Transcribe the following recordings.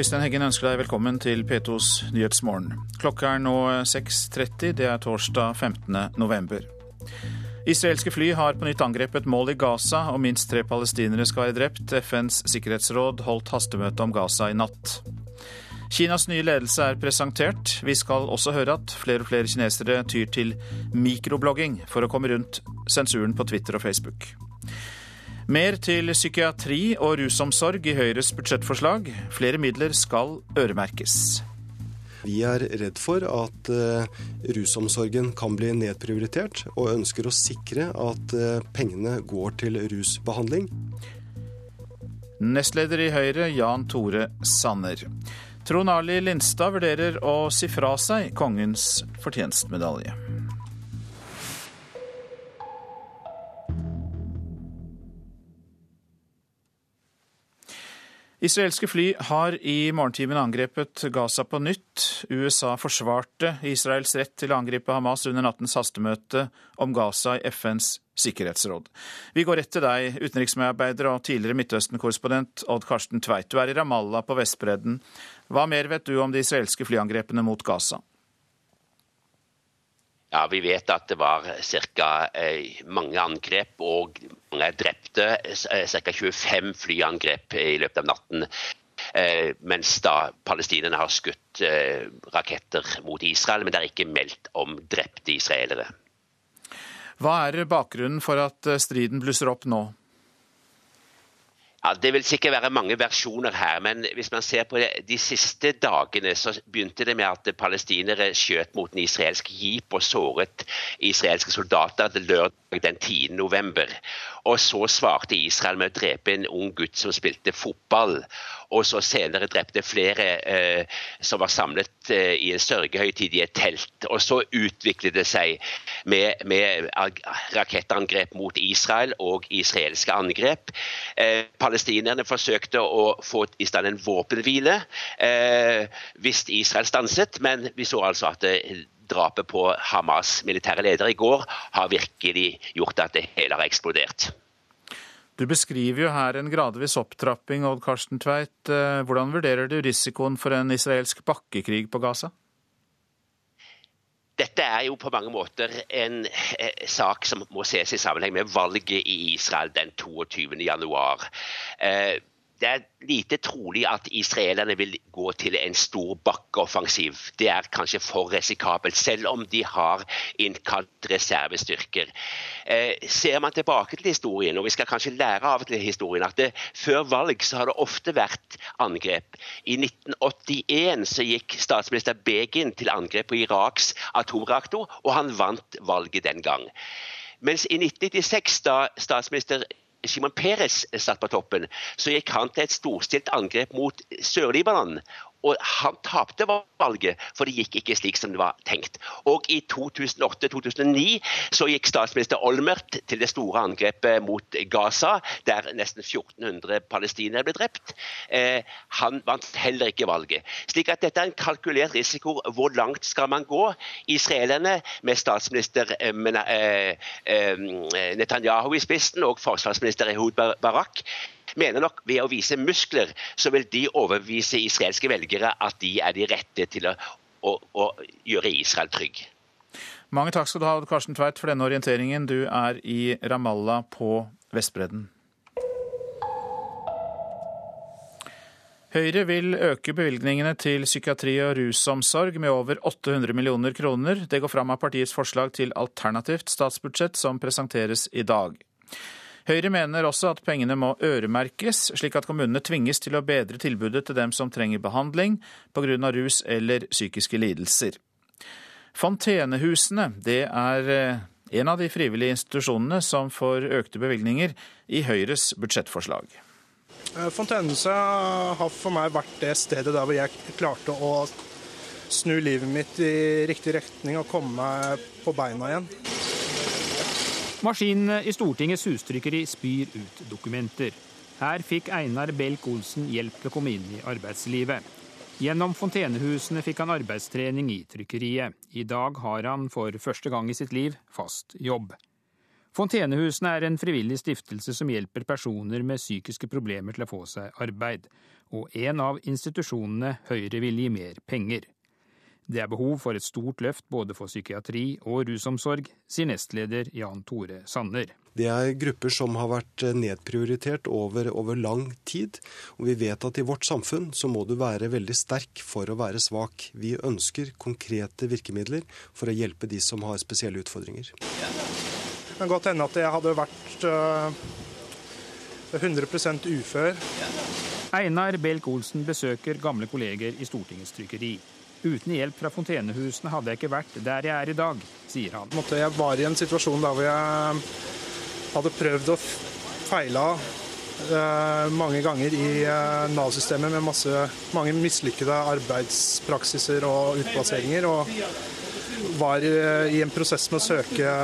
Øystein Heggen ønsker deg velkommen til P2s Nyhetsmorgen. Klokka er nå 6.30, det er torsdag 15. november. Israelske fly har på nytt angrepet mål i Gaza, og minst tre palestinere skal være drept. FNs sikkerhetsråd holdt hastemøte om Gaza i natt. Kinas nye ledelse er presentert. Vi skal også høre at flere og flere kinesere tyr til mikroblogging for å komme rundt sensuren på Twitter og Facebook. Mer til psykiatri og rusomsorg i Høyres budsjettforslag. Flere midler skal øremerkes. Vi er redd for at uh, rusomsorgen kan bli nedprioritert, og ønsker å sikre at uh, pengene går til rusbehandling. Nestleder i Høyre, Jan Tore Sanner. Trond Arli Lindstad vurderer å si fra seg kongens fortjenstmedalje. Israelske fly har i morgentimen angrepet Gaza på nytt. USA forsvarte Israels rett til å angripe Hamas under nattens hastemøte om Gaza i FNs sikkerhetsråd. Vi går rett til deg, utenriksmedarbeider og tidligere Midtøsten-korrespondent Odd Karsten Tveit. Du er i Ramallah på Vestbredden. Hva mer vet du om de israelske flyangrepene mot Gaza? Ja, Vi vet at det var ca. Eh, mange angrep og mange drepte. Eh, ca. 25 flyangrep i løpet av natten. Eh, mens da palestinerne har skutt raketter mot Israel, men det er ikke meldt om drepte israelere. Hva er bakgrunnen for at striden blusser opp nå? Ja, Det vil sikkert være mange versjoner her, men hvis man ser på de siste dagene, så begynte det med at palestinere skjøt mot en israelsk jeep og såret israelske soldater lørdag den 10. november. Og så svarte Israel med å drepe en ung gutt som spilte fotball. Og så senere drepte flere eh, som var samlet eh, i en sørgehøytid i et telt. Og så utviklet det seg med, med rakettangrep mot Israel og israelske angrep. Eh, palestinerne forsøkte å få i stand en våpenhvile eh, hvis Israel stanset, men vi så altså at det, drapet på Hamas' militære leder i går har virkelig gjort at det hele har eksplodert. Du beskriver jo her en gradvis opptrapping, Odd Karsten Tveit. Eh, hvordan vurderer du risikoen for en israelsk bakkekrig på Gaza? Dette er jo på mange måter en eh, sak som må ses i sammenheng med valget i Israel den 22. januar. Eh, det er lite trolig at israelerne vil gå til en stor bakkeoffensiv. Det er kanskje for risikabelt, selv om de har innkalt reservestyrker. Eh, ser man tilbake til historien, og vi skal kanskje lære av til historien, at det, før valg så har det ofte vært angrep. I 1981 så gikk statsminister Begin til angrep på Iraks atomreaktor, og han vant valget den gang. Mens i 1996, da statsminister Shimon Peres satt på toppen, så gikk han til et storstilt angrep mot Sør-Libanon. Og han tapte valget, for det gikk ikke slik som det var tenkt. Og i 2008-2009 så gikk statsminister Olmert til det store angrepet mot Gaza, der nesten 1400 palestinere ble drept. Eh, han vant heller ikke valget. Slik at dette er en kalkulert risiko. Hvor langt skal man gå? Israelerne med statsminister eh, eh, eh Netanyahu i spissen og forsvarsminister Ehud Barak mener nok ved å vise muskler, så vil de overbevise israelske velgere at de er de rette til å, å, å gjøre Israel trygg. Mange takk skal du ha, Karsten Tveit, for denne orienteringen. Du er i Ramallah på Vestbredden. Høyre vil øke bevilgningene til psykiatri og rusomsorg med over 800 millioner kroner. Det går fram av partiets forslag til alternativt statsbudsjett som presenteres i dag. Høyre mener også at pengene må øremerkes, slik at kommunene tvinges til å bedre tilbudet til dem som trenger behandling pga. rus eller psykiske lidelser. Fontenehusene det er eh, en av de frivillige institusjonene som får økte bevilgninger i Høyres budsjettforslag. Eh, Fontenehuset har for meg vært det stedet der hvor jeg klarte å snu livet mitt i riktig retning og komme meg på beina igjen. Maskinene i Stortingets hustrykkeri spyr ut dokumenter. Her fikk Einar Belk-Olsen hjelp til å komme inn i arbeidslivet. Gjennom fontenehusene fikk han arbeidstrening i trykkeriet. I dag har han for første gang i sitt liv fast jobb. Fontenehusene er en frivillig stiftelse som hjelper personer med psykiske problemer til å få seg arbeid, og en av institusjonene Høyre vil gi mer penger. Det er behov for et stort løft både for psykiatri og rusomsorg, sier nestleder Jan Tore Sanner. Det er grupper som har vært nedprioritert over, over, lang tid. Og vi vet at i vårt samfunn så må du være veldig sterk for å være svak. Vi ønsker konkrete virkemidler for å hjelpe de som har spesielle utfordringer. Det kan godt hende at jeg hadde vært 100% øh, ufør. Einar Belk-Olsen besøker gamle kolleger i Stortingets trykkeri. Uten hjelp fra fontenehusene hadde jeg ikke vært der jeg er i dag, sier han. Jeg var i en situasjon der hvor jeg hadde prøvd å feile uh, mange ganger i uh, Nav-systemet med masse, mange mislykkede arbeidspraksiser og utplasseringer. Og var uh, i en prosess med å søke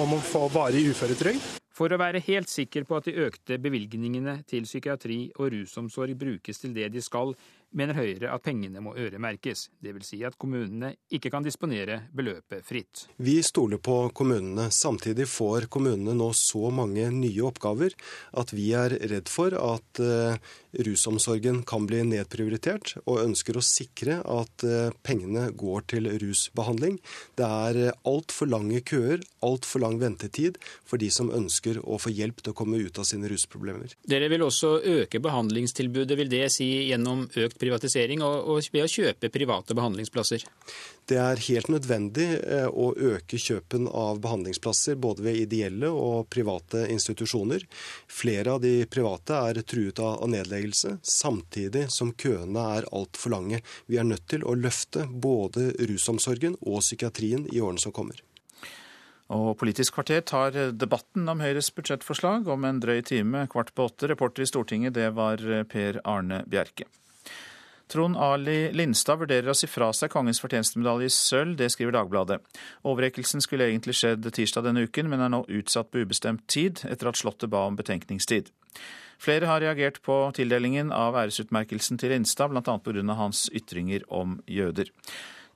om å få varig uføretrygd. For å være helt sikker på at de økte bevilgningene til psykiatri og rusomsorg brukes til det de skal, mener Høyre at pengene må øremerkes, dvs. Si at kommunene ikke kan disponere beløpet fritt. Vi stoler på kommunene. Samtidig får kommunene nå så mange nye oppgaver at vi er redd for at uh, rusomsorgen kan bli nedprioritert, og ønsker å sikre at uh, pengene går til rusbehandling. Det er uh, altfor lange køer, altfor lang ventetid for de som ønsker å få hjelp til å komme ut av sine rusproblemer. Dere vil også øke behandlingstilbudet, vil det si gjennom økt privatisering og ved å kjøpe private behandlingsplasser? Det er helt nødvendig eh, å øke kjøpen av behandlingsplasser både ved ideelle og private institusjoner. Flere av de private er truet av nedleggelse, samtidig som køene er altfor lange. Vi er nødt til å løfte både rusomsorgen og psykiatrien i årene som kommer. Og Politisk kvarter tar debatten om Høyres budsjettforslag om en drøy time, kvart på åtte. Reporter i Stortinget, det var Per Arne Bjerke. Trond Ali Lindstad vurderer å si fra seg kongens fortjenestemedalje i sølv, det skriver Dagbladet. Overrekkelsen skulle egentlig skjedd tirsdag denne uken, men er nå utsatt på ubestemt tid, etter at Slottet ba om betenkningstid. Flere har reagert på tildelingen av æresutmerkelsen til Lindstad, bl.a. pga. hans ytringer om jøder.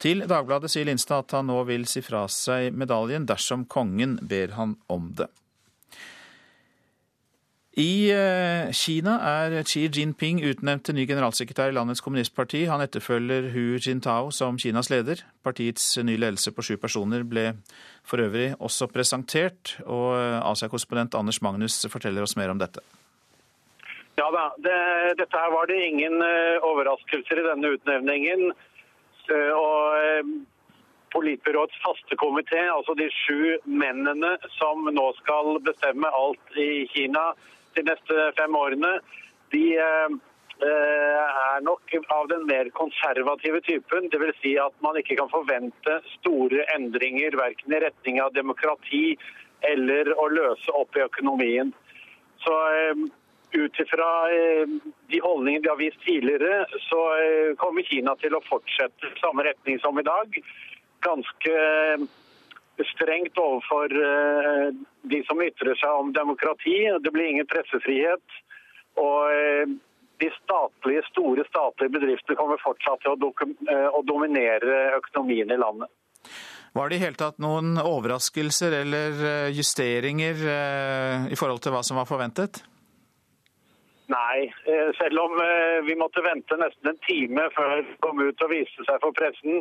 Til Dagbladet sier Lindstad at han nå vil si fra seg medaljen dersom kongen ber han om det. I eh, Kina er Xi Jinping utnevnt til ny generalsekretær i landets kommunistparti. Han etterfølger Hu Jintao som Kinas leder. Partiets nye ledelse på sju personer ble for øvrig også presentert, og eh, Asia-korrespondent Anders Magnus forteller oss mer om dette. Ja da, det, dette her var det ingen uh, overraskelser i denne utnevningen. Og Politbyråets faste komité, altså de sju mennene som nå skal bestemme alt i Kina, de neste fem årene, de eh, er nok av den mer konservative typen. Dvs. Si at man ikke kan forvente store endringer verken i retning av demokrati eller å løse opp i økonomien. Så eh, ut ifra eh, de holdningene de har vist tidligere, så kommer Kina til å fortsette samme retning som i dag. Ganske strengt overfor eh, de som ytrer seg om demokrati. Det blir ingen pressefrihet. Og eh, de statlige, store statlige bedriftene kommer fortsatt til eh, å dominere økonomien i landet. Var det i hele tatt noen overraskelser eller justeringer i forhold til hva som var forventet? Nei, selv om vi måtte vente nesten en time før det kom ut og viste seg for pressen,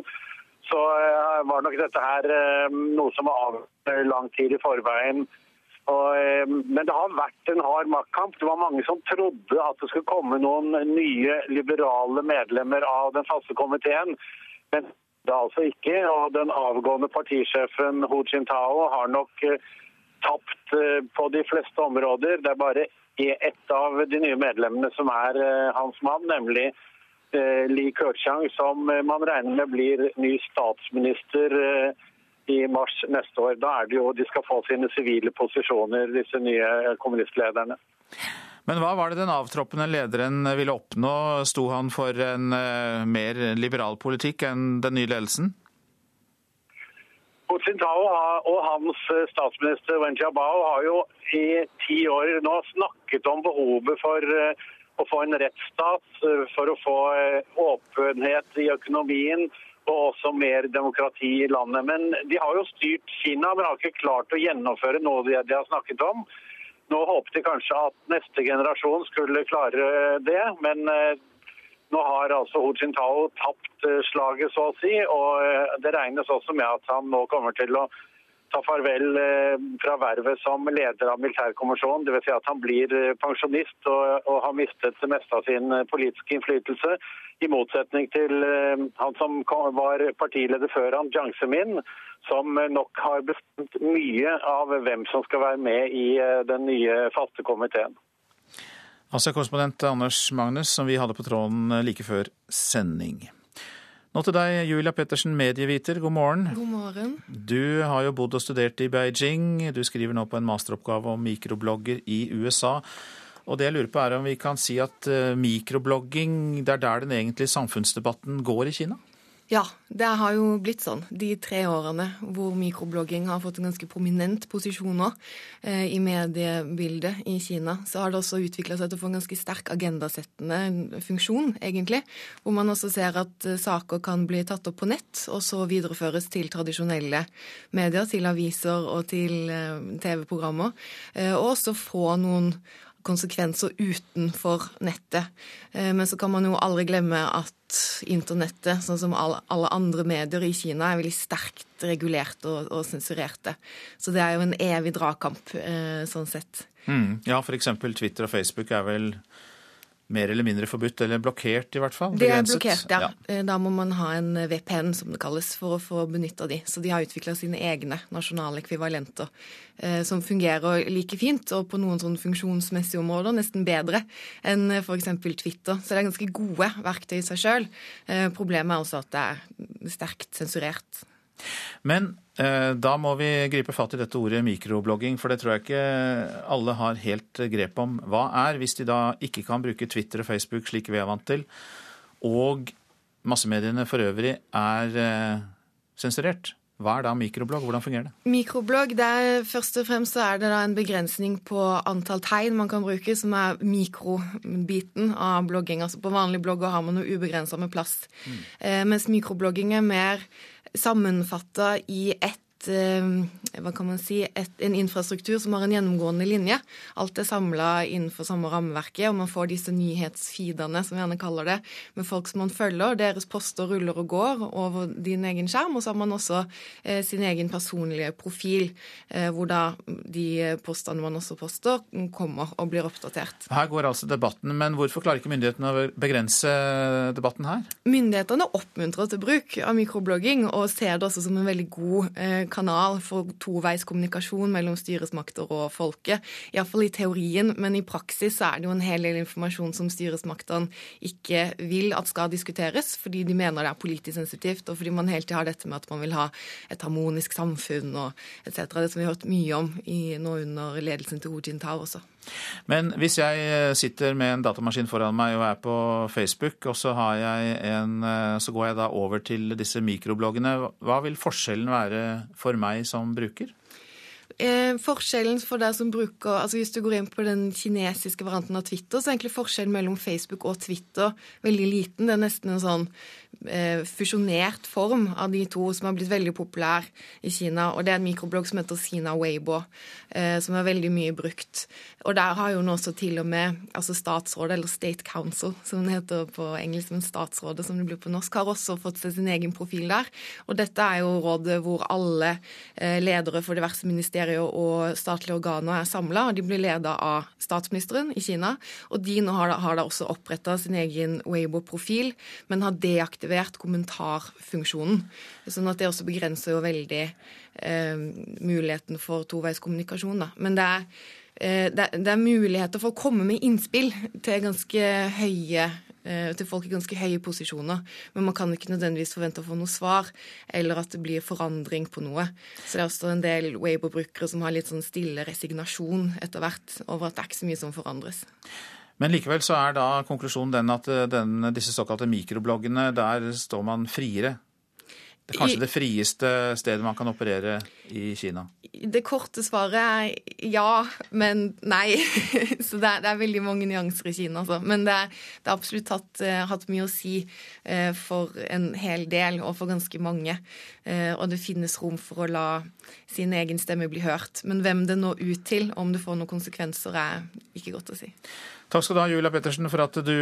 så eh, var nok dette her eh, noe som var av lang tid i forveien. Og, eh, men det har vært en hard maktkamp. Det var mange som trodde at det skulle komme noen nye liberale medlemmer av den faste komiteen. Men det er altså ikke. Og den avgående partisjefen Hu Jintao har nok tapt på de fleste områder. Det er bare ett av de nye medlemmene som er hans mann, nemlig Li Keqiang, som eh, man regner med blir ny statsminister eh, i mars neste år. Da er det jo de skal få sine sivile posisjoner, disse nye kommunistlederne. Men hva var det den avtroppende lederen ville oppnå? Sto han for en mer liberal politikk enn den nye ledelsen? Hu Jintao og hans statsminister Wen Jiabao har jo i ti år nå snakket om behovet for å få en rettsstat, eh, for å få eh, åpenhet i økonomien og også mer demokrati i landet. Men de har jo styrt Kina, men har ikke klart å gjennomføre noe de, har snakket om. Nå håpet de kanskje at neste generasjon skulle klare det, men eh, nå har altså Hu Jintao tapt eh, slaget, så å si. Og eh, det regnes også med at han nå kommer til å ta farvel fra vervet som leder av militærkommisjonen. Dvs. Si at han blir pensjonist og, og har mistet det meste av sin politiske innflytelse. I motsetning til eh, han som var partileder før han, Jiang Zemin, som nok har bestemt mye av hvem som skal være med i eh, den nye faste komiteen. Altså korrespondent Anders Magnus, som vi hadde på tråden eh, like før sending. Nå til deg, Julia Pettersen, medieviter. God morgen. God morgen. Du har jo bodd og studert i Beijing. Du skriver nå på en masteroppgave om mikroblogger i USA. Og det jeg lurer på er om vi kan si at eh, mikroblogging, det er der den egentlige samfunnsdebatten går i Kina? Ja, det har jo blitt sånn de tre årene hvor mikroblogging har fått en ganske prominent posisjon nå eh, i mediebildet i Kina. Så har det også utvikla seg til å få en ganske sterk agendasettende funksjon, egentlig. Hvor man også ser at eh, saker kan bli tatt opp på nett, og så videreføres til tradisjonelle medier, til aviser og til eh, TV-programmer. Og også få noen konsekvenser utenfor nettet. Eh, men så kan man jo aldri glemme at internettet, sånn som alle andre medier i Kina, er veldig sterkt regulert og, og sensurerte. Så det er jo en evig dragkamp eh, sånn sett. Mm. Ja, f.eks. Twitter og Facebook er vel mer eller mindre forbudt, eller blokkert i hvert fall? Det er blokkert, ja. ja. Eh, da må man ha en VPN, som det kalles, for å få benytta de. Så de har utvikla sine egne nasjonale ekvivalenter eh, som fungerer like fint, og på noen sånn funksjonsmessige områder nesten bedre enn eh, f.eks. Twitter. Så det er ganske gode verktøy i seg sjøl. Problemet er også at det er sterkt sensurert. Men da må vi gripe fatt i dette ordet mikroblogging, for det tror jeg ikke alle har helt grep om. Hva er, hvis de da ikke kan bruke Twitter og Facebook slik vi er vant til, og massemediene for øvrig er eh, sensurert? Hva er da mikroblogg? Hvordan fungerer det? Mikroblogg, det er, Først og fremst så er det da en begrensning på antall tegn man kan bruke, som er mikrobiten av blogging. Altså På vanlige blogger har man noe ubegrensa med plass. Mm. Eh, mens mikroblogging er mer sammenfatta i ett hva kan man si, et, en infrastruktur som har en gjennomgående linje. Alt er samla innenfor samme rammeverket, og man får disse nyhetsfeedene, som vi gjerne kaller det, med folk som man følger. Deres poster ruller og går over din egen skjerm, og så har man også eh, sin egen personlige profil, eh, hvor da de postene man også poster, kommer og blir oppdatert. Her går altså debatten, men hvorfor klarer ikke myndighetene å begrense debatten her? Myndighetene oppmuntrer til bruk av mikroblogging, og ser det også som en veldig god eh, kanal for toveiskommunikasjon mellom styresmakter og folket. Iallfall i teorien, men i praksis så er det jo en hel del informasjon som styresmaktene ikke vil at skal diskuteres, fordi de mener det er politisk sensitivt, og fordi man hele tida har dette med at man vil ha et harmonisk samfunn og etc. Det som vi har hørt mye om i, nå under ledelsen til Hu Jintao også. Men hvis jeg eh, sitter med en datamaskin foran meg og er på Facebook, og så, en, eh, så går jeg da over til disse mikrobloggene, hva vil forskjellen være for meg som bruker? Eh, forskjellen for deg som bruker, altså Hvis du går inn på den kinesiske varianten av Twitter, så er egentlig forskjellen mellom Facebook og Twitter veldig liten. Det er nesten en sånn fusjonert form av de to som har blitt veldig populær i Kina. Og det er en mikroblogg som heter Sina Weibo, eh, som er veldig mye brukt. Og der har jo nå også til og med altså statsrådet, eller State Council, som det heter på engelsk, men statsrådet som det blir på norsk, har også fått seg sin egen profil der. Og dette er jo rådet hvor alle eh, ledere for diverse ministerier og statlige organer er samla, de blir leda av statsministeren i Kina. Og de nå har da, har da også oppretta sin egen Weibo-profil, men har deaktivert kommentarfunksjonen. Sånn at det også begrenser jo veldig eh, muligheten for toveiskommunikasjon. Men det er Eh, det, er muligheter for å komme med innspill til høye eh, til folk i ganske høye posisjoner. Men man kan ikke nødvendigvis forvente å få noe svar, eller at det blir forandring på noe. Så det er også en del Weibo-brukere som har litt sånn stille resignasjon etter hvert over at det er ikke så mye som forandres. Men likevel så er da konklusjonen den at eh, den, disse såkalte mikrobloggene, der står man friere Det er Kanskje det frieste stedet man kan operere i Kina? Det korte svaret er ja, men nei. Så det er, det er veldig mange nyanser i Kina. Altså. Men det, det har absolutt hatt, uh, hatt, mye å si uh, for en hel del, og for ganske mange. Og det finnes rom for å la sin egen stemme bli hørt. Men hvem det når ut til, om det får noen konsekvenser, er ikke godt å si. Takk skal du ha, Julia Pettersen, for at du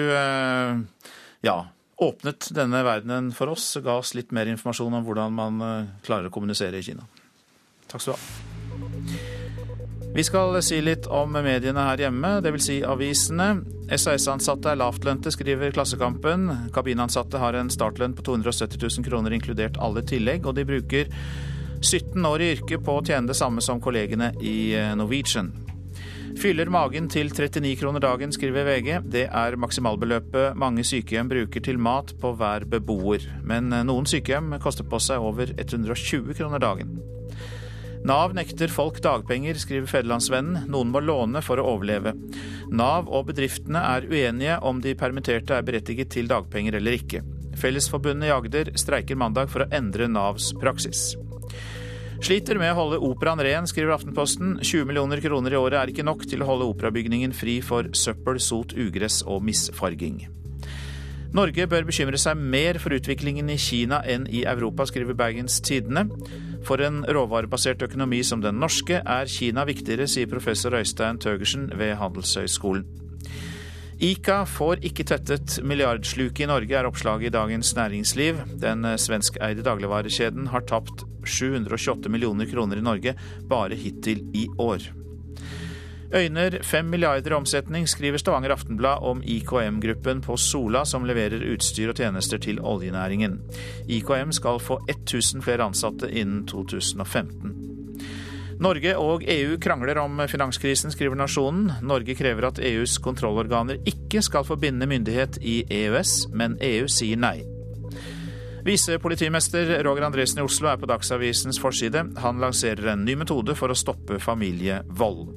ja, åpnet denne verdenen for oss, ga oss litt mer informasjon om hvordan man eh, klarer å kommunisere i Kina. Takk skal du ha. Vi skal si litt om mediene her hjemme, dvs. Si avisene. SAS-ansatte er lavtlønte, skriver Klassekampen. Kabinansatte har en startlønn på 270 000 kroner, inkludert alle tillegg, og de bruker 17 år i yrket på å tjene det samme som kollegene i eh, Norwegian. Fyller magen til 39 kroner dagen, skriver VG. Det er maksimalbeløpet mange sykehjem bruker til mat på hver beboer. Men noen sykehjem koster på seg over 120 kroner dagen. Nav nekter folk dagpenger, skriver Federlandsvennen. Noen må låne for å overleve. Nav og bedriftene er uenige om de permitterte er berettiget til dagpenger eller ikke. Fellesforbundet i Agder streiker mandag for å endre Navs praksis. Sliter med å holde operaen ren, skriver Aftenposten. 20 millioner kroner i året er ikke nok til å holde operabygningen fri for søppel, sot, ugress og misfarging. Norge bør bekymre seg mer for utviklingen i Kina enn i Europa, skriver Bergens Tidende. For en råvarebasert økonomi som den norske er Kina viktigere, sier professor Øystein Tøgersen ved Handelshøyskolen. Ica får ikke tettet milliardsluket i Norge, er oppslaget i Dagens Næringsliv. Den svenskeide dagligvarekjeden har tapt 728 millioner kroner i Norge bare hittil i år. Øyner fem milliarder i omsetning, skriver Stavanger Aftenblad om IKM-gruppen på Sola, som leverer utstyr og tjenester til oljenæringen. IKM skal få 1000 flere ansatte innen 2015. Norge og EU krangler om finanskrisen, skriver Nasjonen. Norge krever at EUs kontrollorganer ikke skal få bindende myndighet i EØS, men EU sier nei. Visepolitimester Roger Andresen i Oslo er på Dagsavisens forside. Han lanserer en ny metode for å stoppe familievold.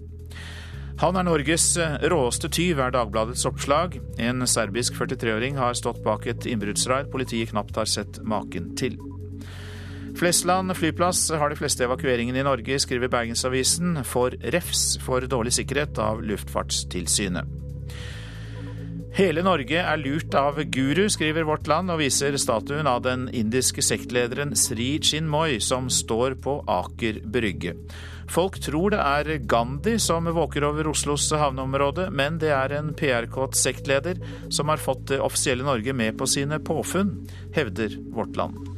Han er Norges råeste tyv, er Dagbladets oppslag. En serbisk 43-åring har stått bak et innbruddsraid politiet knapt har sett maken til. Flesland flyplass har de fleste evakueringene i Norge, skriver Bergensavisen, får refs for dårlig sikkerhet av Luftfartstilsynet. Hele Norge er lurt av guru, skriver Vårt Land, og viser statuen av den indiske sektlederen Sri Chinmoy, som står på Aker Brygge. Folk tror det er Gandhi som våker over Oslos havneområde, men det er en PR-kåt sektleder som har fått det offisielle Norge med på sine påfunn, hevder Vårt Land.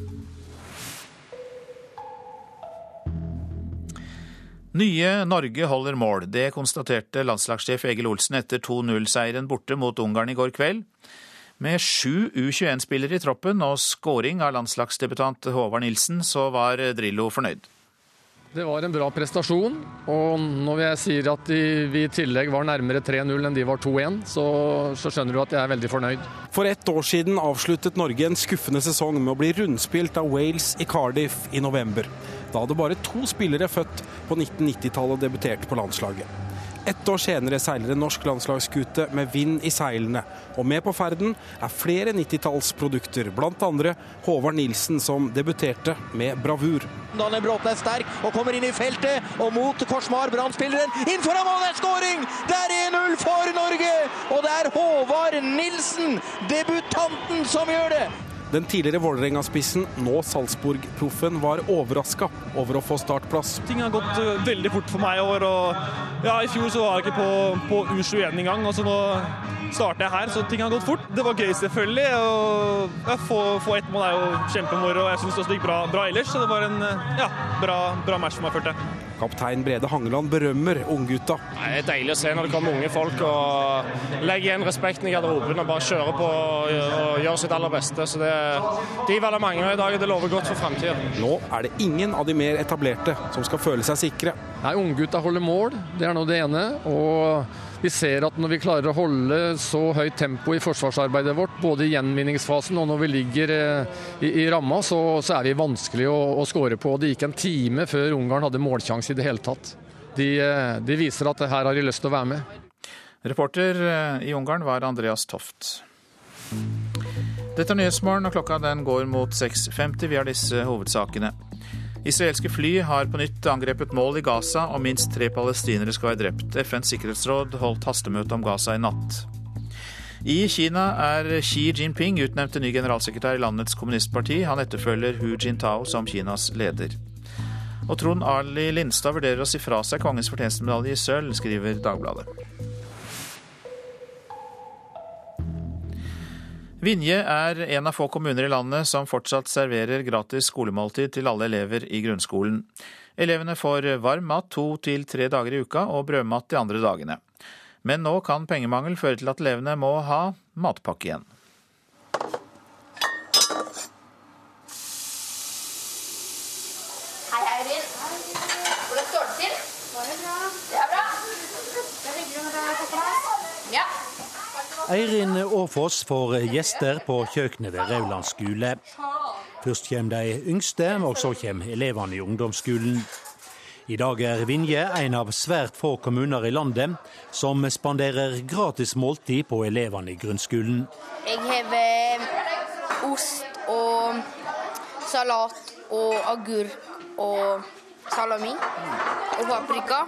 Nye Norge holder mål. Det konstaterte landslagssjef Egil Olsen etter 2-0-seieren borte mot Ungarn i går kveld. Med sju U21-spillere i troppen og skåring av landslagsdebutant Håvard Nilsen, så var Drillo fornøyd. Det var en bra prestasjon, og når jeg sier at vi i tillegg var nærmere 3-0 enn de var 2-1, så, så, skjønner du at jeg er veldig fornøyd. For ett år siden avsluttet Norge en skuffende sesong med å bli rundspilt av Wales i Cardiff i november. Da hadde bare to spillere født på 1990-tallet debutert på landslaget. Ett år senere seiler en norsk landslagsskute med vind i seilene. Og med på ferden er flere 90-tallsprodukter, bl.a. Håvard Nilsen, som debuterte med bravur. Daniel Bråten er sterk og kommer inn i feltet, og mot Korsmar, Brann-spilleren. Inn foran mål, det er skåring! Det er 1-0 for Norge! Og det er Håvard Nilsen, debutanten, som gjør det! Den tidligere Vålerenga-spissen, nå Salzburg-proffen, var overraska over å få startplass. Ting har gått uh, veldig fort for meg i år. og ja, I fjor så var jeg ikke på, på U21 engang. og så nå starter jeg her, så ting har gått fort. Det var gøy, selvfølgelig. og ja, Få, få ett mål er jo kjempemoro. Jeg syns det gikk bra, bra, ellers. Så det var en ja, bra, bra match for meg, følte jeg. Kaptein Brede Hangeland berømmer unggutta. Det er deilig å se når det kommer unge folk og legger igjen respekten i garderoben og bare kjører på og gjør sitt aller beste. Så det, De velger mange i dag, og det lover godt for framtida. Nå er det ingen av de mer etablerte som skal føle seg sikre. Nei, Unggutta holder mål, det er nå det ene. og vi ser at når vi klarer å holde så høyt tempo i forsvarsarbeidet vårt, både i gjenvinningsfasen og når vi ligger eh, i, i ramma, så, så, er vi vanskelig å, å skåre på. Det gikk en time før Ungarn hadde målsjanse i det hele tatt. De, eh, de viser at her har de lyst til å være med. Reporter eh, i Ungarn var Andreas Toft. Dette er Nyhetsmorgen, og klokka den går mot 6.50. Vi har disse hovedsakene. Israelske fly har på nytt angrepet mål i Gaza, og minst tre palestinere skal være drept. FNs sikkerhetsråd holdt hastemøte om Gaza i natt. I Kina er Xi Jinping utnevnt til ny generalsekretær i landets kommunistparti. Han etterfølger Hu Jintao som Kinas leder. Og Trond Arli Lindstad vurderer å si fra seg kongens fortjenestemedalje i sølv, skriver Dagbladet. Vinje er en av få kommuner i landet som fortsatt serverer gratis skolemåltid til alle elever i grunnskolen. Elevene får varm mat to til tre dager i uka og brødmat de andre dagene. Men nå kan pengemangel føre til at elevene må ha matpakke igjen. Hei, Eirin. Hvordan står det til? Bare bra. Det er bra. Det er hyggelig når dere er på Ja. Eirin Aafoss får gjester på kjøkkenet ved Rauland skole. Først kommer de yngste, og så kommer elevene i ungdomsskolen. I dag er Vinje en av svært få kommuner i landet som spanderer gratis måltid på elevene i grunnskolen. Jeg har eh, ost og salat og agurk og salami og paprika.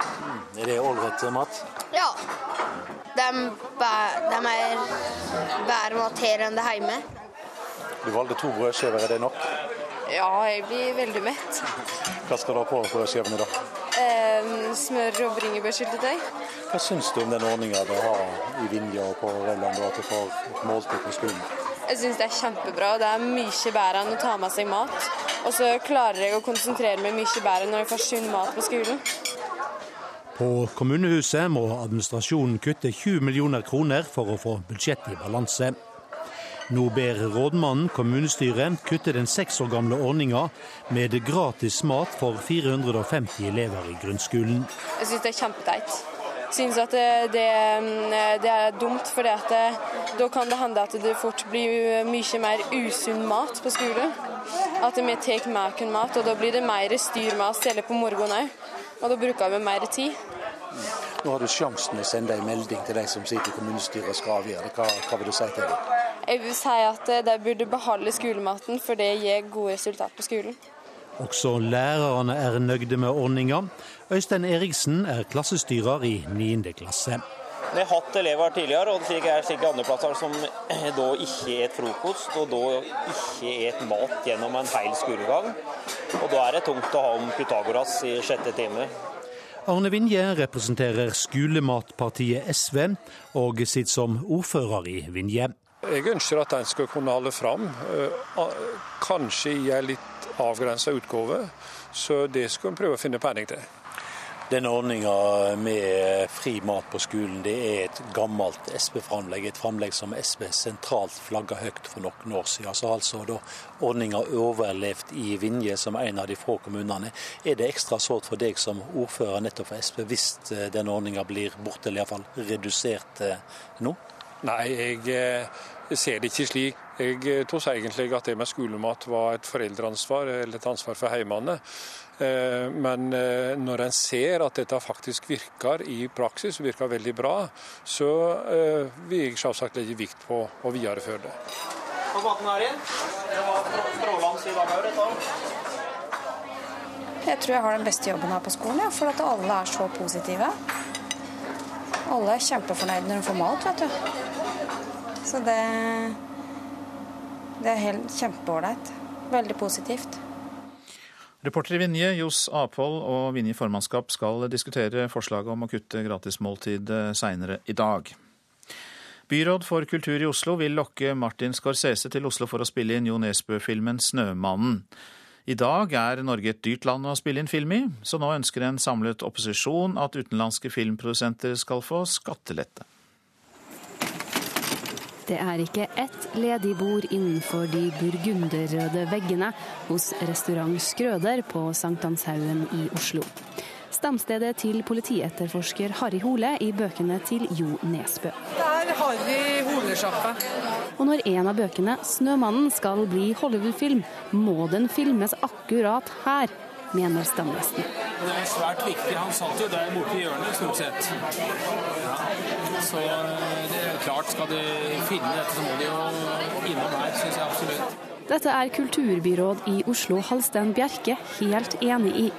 Er det ålreit mat? Ja. De, de er bedre mat her enn det hjemme. Du valgte to brødskiver, er det nok? Ja, jeg blir veldig mett. Hva skal du ha på brødskivene da? Eh, smør og bringebærsyltetøy. Hva syns du om den ordninga du har i Vinje og på Rauland, at du får måltid på skolen? Jeg syns det er kjempebra. Det er mye bedre enn å ta med seg mat. Og så klarer jeg å konsentrere meg mye bedre når jeg får sunn mat på skolen. På kommunehuset må administrasjonen kutte 20 millioner kroner for å få budsjettet i balanse. Nå ber rådmannen kommunestyret kutte den seks år gamle ordninga med gratis mat for 450 elever i grunnskolen. Jeg syns det er kjempeteit. Syns at det, det, det er dumt, for da kan det hende at det fort blir mye mer usunn mat på skolen. At vi tar mer mat, og da blir det mer styr med oss hele på morgenen òg. Og da bruker vi mer tid. Nå har du sjansen å sende en melding til de som sitter i kommunestyret og skal avgjøre. Hva, hva vil du si til dem? Jeg vil si at de burde beholde skolematen, for det gir gode resultat på skolen. Også lærerne er nøyde med ordninga. Øystein Eriksen er klassestyrer i 9. klasse. Vi har hatt elever tidligere, og det er slike andreplasser som da ikke et frokost, og da ikke et mat gjennom en hel skolegang. Og da er det tungt å ha om Pythagoras i sjette time. Arne Vinje representerer skolematpartiet SV, og sitter som ordfører i Vinje. Jeg ønsker at den skal kunne holde fram, eh, kanskje i en litt avgrensa utgave. Så det skal vi prøve å finne penger til. Denne ordninga med fri mat på skolen det er et gammelt SV-framlegg. Et framlegg som SV sentralt flagga høyt for noen år siden. Så altså da ordninga overlevd i Vinje som en av de få kommunene. Er det ekstra sårt for deg som ordfører nettopp for SV hvis eh, denne ordninga blir borte, eller iallfall redusert eh, nå? Nei, jeg eh, ser det ikke slik. Jeg tror egentlig at det med skolemat var et foreldreansvar, eller et ansvar for heimene. Men når en ser at dette faktisk virker i praksis, virker veldig bra, så vil jeg selvsagt legge vikt på å videreføre det. På maten her inn. Det var strålende i dag òg, dette. Jeg tror jeg har den beste jobben her på skolen, ja, for at alle er så positive. Alle er kjempefornøyde når de får mat, vet du. Så det, det er helt kjempeålreit. Veldig positivt. Reporter i Vinje, Johs Aphold og Vinje formannskap skal diskutere forslaget om å kutte gratismåltid seinere i dag. Byråd for kultur i Oslo vil lokke Martin Scorsese til Oslo for å spille inn Jo Nesbø-filmen 'Snømannen'. I dag er Norge et dyrt land å spille inn film i, så nå ønsker en samlet opposisjon at utenlandske filmprodusenter skal få skattelette. Det er ikke ett ledig bord innenfor de burgunderrøde veggene hos restaurant Skrøder på Sankthanshaugen i Oslo. Stamstedet til politietterforsker Harry Hole i bøkene til Jo Nesbø. Der har vi Holesjappa. Og når en av bøkene, 'Snømannen', skal bli Hollywood-film, må den filmes akkurat her, mener stamgjestene. Det er svært viktig. Han satt jo der borte i hjørnet, stort sett. Ja. Så eh, det er klart, skal de finne dette, så må de jo innom her, syns jeg absolutt. Dette er kulturbyråd i Oslo Halstein Bjerke helt enig i.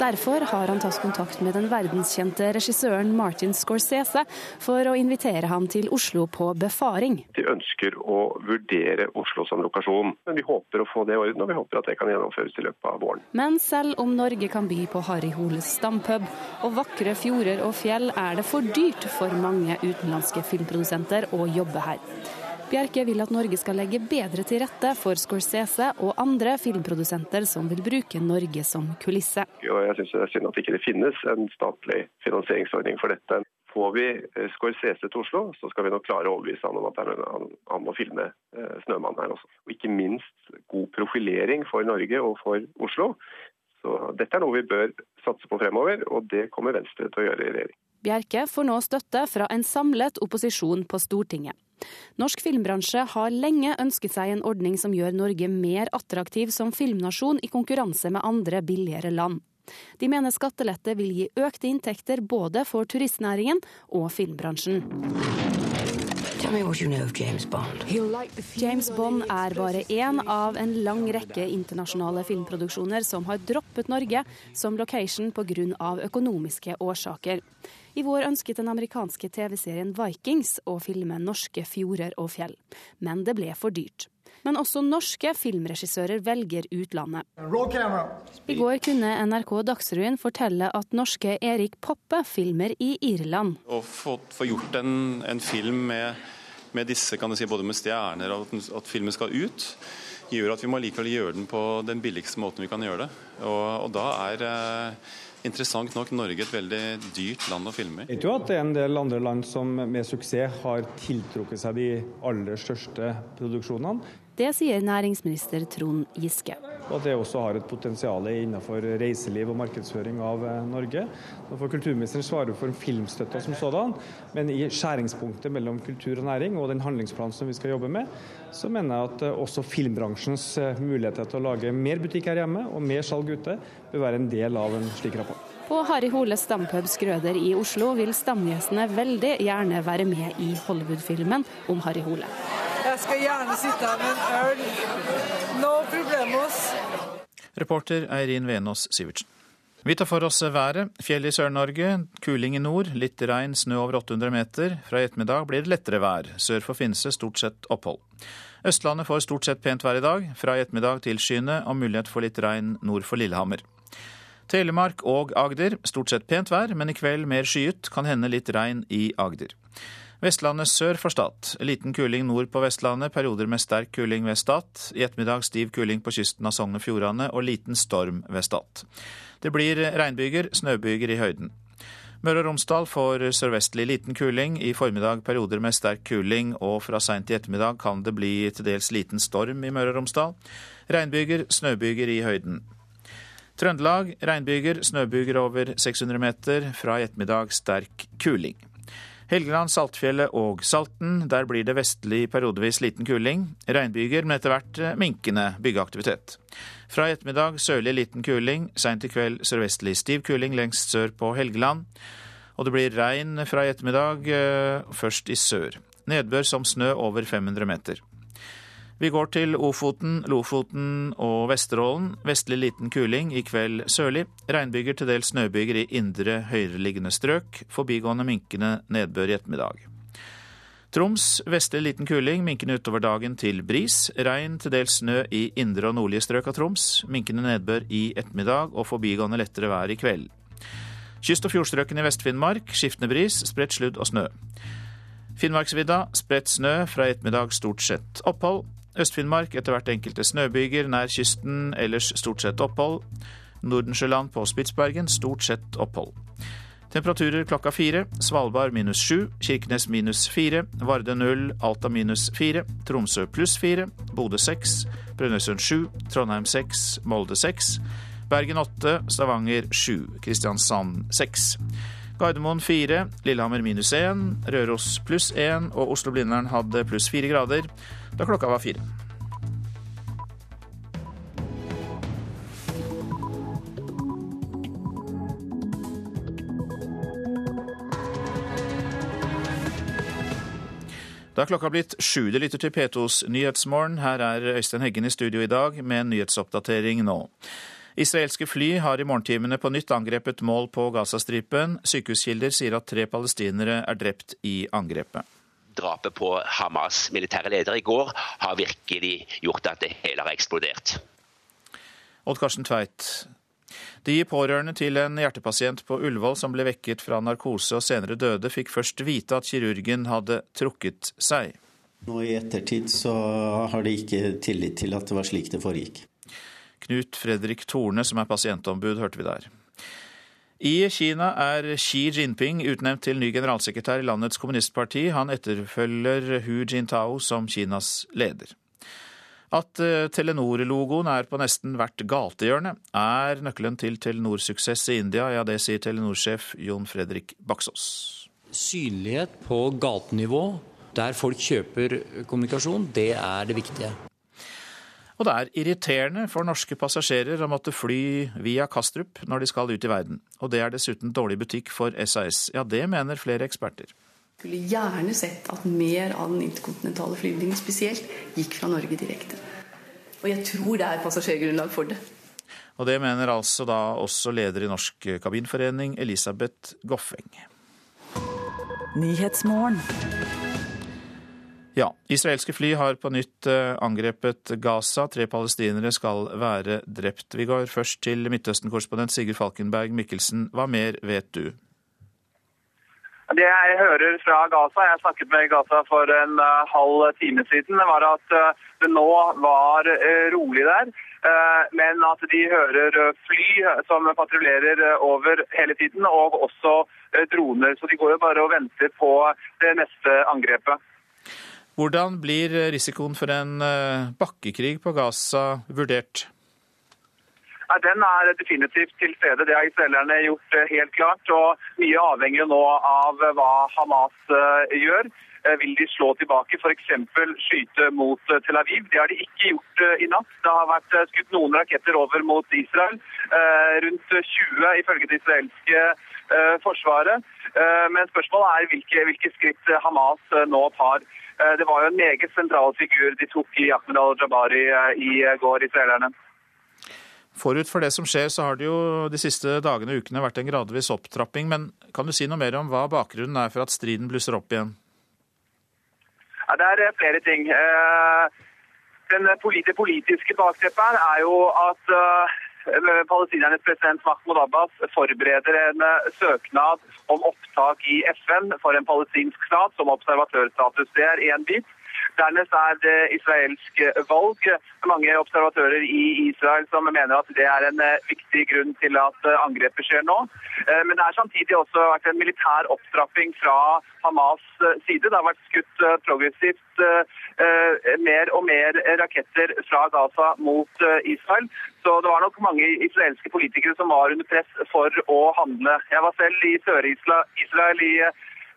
Derfor har han tatt kontakt med den verdenskjente regissøren Martin Scorsese for å invitere ham til Oslo på befaring. De ønsker å vurdere Oslo som lokasjon, men vi håper å få det i orden, og vi håper at det kan gjennomføres i løpet av våren. Men selv om Norge kan by på Harry Holes stampub og vakre fjorder og fjell, er det for dyrt for mange utenlandske filmprodusenter å jobbe her. Bjerke vil at Norge skal legge bedre til rette for Scorsese og andre filmprodusenter som vil bruke Norge som kulisse. Og jeg syns det er synd at det ikke finnes en statlig finansieringsordning for dette. Får vi eh, Scorsese til Oslo, så skal vi nok klare å overbevise han om at han må filme eh, 'Snømannen' her også. Og ikke minst god profilering for Norge og for Oslo. Så dette er noe vi bør satse på fremover, og det kommer Venstre til å gjøre i regjering. Bjerke får nå støtte fra en samlet opposisjon på Stortinget. Norsk filmbransje har lenge ønsket seg en ordning som gjør Norge mer attraktiv som filmnasjon i konkurranse med andre billigere land. De mener skattelette vil gi økte inntekter både for turistnæringen og filmbransjen. James Bond. Er bare én av en lang rekke internasjonale filmproduksjoner som har droppet Norge som location pga. økonomiske årsaker. I vår ønsket den amerikanske TV-serien Vikings å filme norske fjorder og fjell, men det ble for dyrt. Men også norske filmregissører velger utlandet. I går kunne NRK Dagsrevyen fortelle at norske Erik Poppe filmer i Irland. Å få, få gjort en, en, film med, med disse, kan si, både med stjerner og at, at filmen skal ut, gjør at vi må likevel gjøre den på den billigste måten vi kan gjøre det. Og, og da er eh, interessant nok Norge et veldig dyrt land å filme i. Jeg tror at det er en del andre land som med suksess har tiltrukket seg de aller største produksjonene. Det sier næringsminister Trond Giske. Og at det også har et potensial innenfor reiseliv og markedsføring av eh, Norge. Nå får kulturministeren svare for filmstøtta som sådan, men i skjæringspunktet mellom kultur og næring og den handlingsplanen som vi skal jobbe med, så mener jeg at eh, også filmbransjens eh, muligheter til å lage mer butikk her hjemme og mer salg ute, bør være en del av en slik rapport. På Harry Holes stampub Skrøder i Oslo vil stamgjestene veldig gjerne være med i Hollywood-filmen om Harry Hole. Jeg skal gjerne sitte her med en øl. No problemos. Reporter Eirin Venås Sivertsen. Vi tar for oss været. Fjell i Sør-Norge, kuling i nord, litt regn, snø over 800 meter. Fra i ettermiddag blir det lettere vær. Sør for Finse stort sett opphold. Østlandet får stort sett pent vær i dag. Fra i ettermiddag tilskyende og mulighet for litt regn nord for Lillehammer. Telemark og Agder stort sett pent vær, men i kveld mer skyet. Kan hende litt regn i Agder. Vestlandet sør for Stad. Liten kuling nord på Vestlandet, perioder med sterk kuling ved Stad. I ettermiddag stiv kuling på kysten av Sogn og Fjordane og liten storm ved Stad. Det blir regnbyger, snøbyger i høyden. Møre og Romsdal får sørvestlig liten kuling. I formiddag perioder med sterk kuling, og fra seint i ettermiddag kan det bli til dels liten storm i Møre og Romsdal. Regnbyger, snøbyger i høyden. Trøndelag regnbyger, snøbyger over 600 meter. Fra i ettermiddag sterk kuling. Helgeland, Saltfjellet og Salten. Der blir det vestlig periodevis liten kuling. Regnbyger, men etter hvert eh, minkende byggeaktivitet. Fra i ettermiddag sørlig liten kuling. Seint i kveld sørvestlig stiv kuling lengst sør på Helgeland. Og det blir regn fra i ettermiddag, eh, først i sør. Nedbør som snø over 500 meter. Vi går til Ofoten, Lofoten og Vesterålen. Vestlig liten kuling, i kveld sørlig. Regnbyger til dels snøbyger i indre høyereliggende strøk. Forbigående minkende nedbør i ettermiddag. Troms vestlig liten kuling, minkende utover dagen til bris. Regn til dels snø i indre og nordlige strøk av Troms. Minkende nedbør i ettermiddag og forbigående lettere vær i kveld. Kyst- og fjordstrøkene i Vest-Finnmark skiftende bris, spredt sludd og snø. Finnmarksvidda spredt snø, fra ettermiddag stort sett opphold. Øst-Finnmark etter hvert enkelte snøbyger nær kysten, ellers stort sett opphold. Nordensjøland på Spitsbergen stort sett opphold. Temperaturer klokka fire. Svalbard minus sju, Kirkenes minus fire, Varde null, Alta minus fire, Tromsø pluss fire, Bodø seks, Brønnøysund sju, Trondheim seks, Molde seks, Bergen åtte, Stavanger sju, Kristiansand seks. Gardermoen fire, Lillehammer minus én, Røros pluss én og Oslo-Blindern hadde pluss fire grader da klokka var fire. Da er klokka blitt sju. det lytter til P2s Nyhetsmorgen. Her er Øystein Heggen i studio i dag med en nyhetsoppdatering nå. Israelske fly har i morgentimene på nytt angrepet mål på Gazastripen. Sykehuskilder sier at tre palestinere er drept i angrepet. Drapet på Hamas' militære leder i går har virkelig gjort at det hele har eksplodert. Odd Karsten Tveit, de pårørende til en hjertepasient på Ullevål som ble vekket fra narkose og senere døde, fikk først vite at kirurgen hadde trukket seg. Nå I ettertid så har de ikke tillit til at det var slik det foregikk. Knut Fredrik Torne, som er pasientombud, hørte vi der. I Kina er Xi Jinping utnevnt til ny generalsekretær i landets kommunistparti. Han etterfølger Hu Jintao som Kinas leder. At eh, Telenor-logoen er på nesten hvert gatehjørne, er nøkkelen til Telenor-suksess i India. Ja, det sier Telenor-sjef Jon Fredrik Baksås. Synlighet på gatenivå, der folk kjøper kommunikasjon, det er det viktige. Og det er irriterende for norske passasjerer å måtte fly via Kastrup når de skal ut i verden. Og det er dessuten dårlig butikk for SAS. Ja, det mener flere eksperter skulle gjerne sett at mer av den interkontinentale flyvningen spesielt gikk fra Norge direkte. Og jeg tror det er passasjergrunnlag for det. Og det mener altså da også leder i Norsk kabinforening, Elisabeth Goffeng. Ja, israelske fly har på nytt eh, angrepet Gaza. Tre palestinere skal være drept. Vi går først til Midtøsten-korrespondent Sigurd Falkenberg Mikkelsen. Hva mer vet du? Det jeg hører fra Gaza, jeg snakket med Gaza for en uh, halv time siden, var at uh, det nå var rolig der. Men at de hører fly som patruljerer over hele tiden, og også droner. Så de går jo bare og venter på det neste angrepet. Hvordan blir risikoen for en bakkekrig på Gaza vurdert? Ja, den er definitivt til stede. Det har israelerne gjort eh, helt klart. og Mye avhenger nå av eh, hva Hamas eh, gjør. Vil de slå tilbake, f.eks. skyte mot Tel Aviv? Det har de ikke gjort i natt. Det har vært skutt noen raketter over mot Israel. Rundt 20 ifølge det israelske forsvaret. Men spørsmålet er hvilke, hvilke skritt Hamas nå tar. Det var jo en meget sentral figur de tok i Ahmed al-Jabari i går, israelerne. Forut for det som skjer, så har det jo de siste dagene og ukene vært en gradvis opptrapping. Men kan du si noe mer om hva bakgrunnen er for at striden blusser opp igjen? Ja, det er eh, flere ting. Eh, den politiske bakteppet er jo at eh, palestinernes president Mahmoud Abbas forbereder en søknad om opptak i FN for en palestinsk stat som observatørstatus. Det er én bit. Dernest er det israelsk valg. Mange observatører i Israel som mener at det er en eh, viktig grunn til at eh, angrepet skjer nå. Eh, men det er samtidig også vært en militær opptrapping fra Hamas side. Det har vært skutt progressivt mer og mer raketter fra Gaza mot Israel. Så det var nok mange israelske politikere som var under press for å handle. Jeg var selv i Sør-Israel i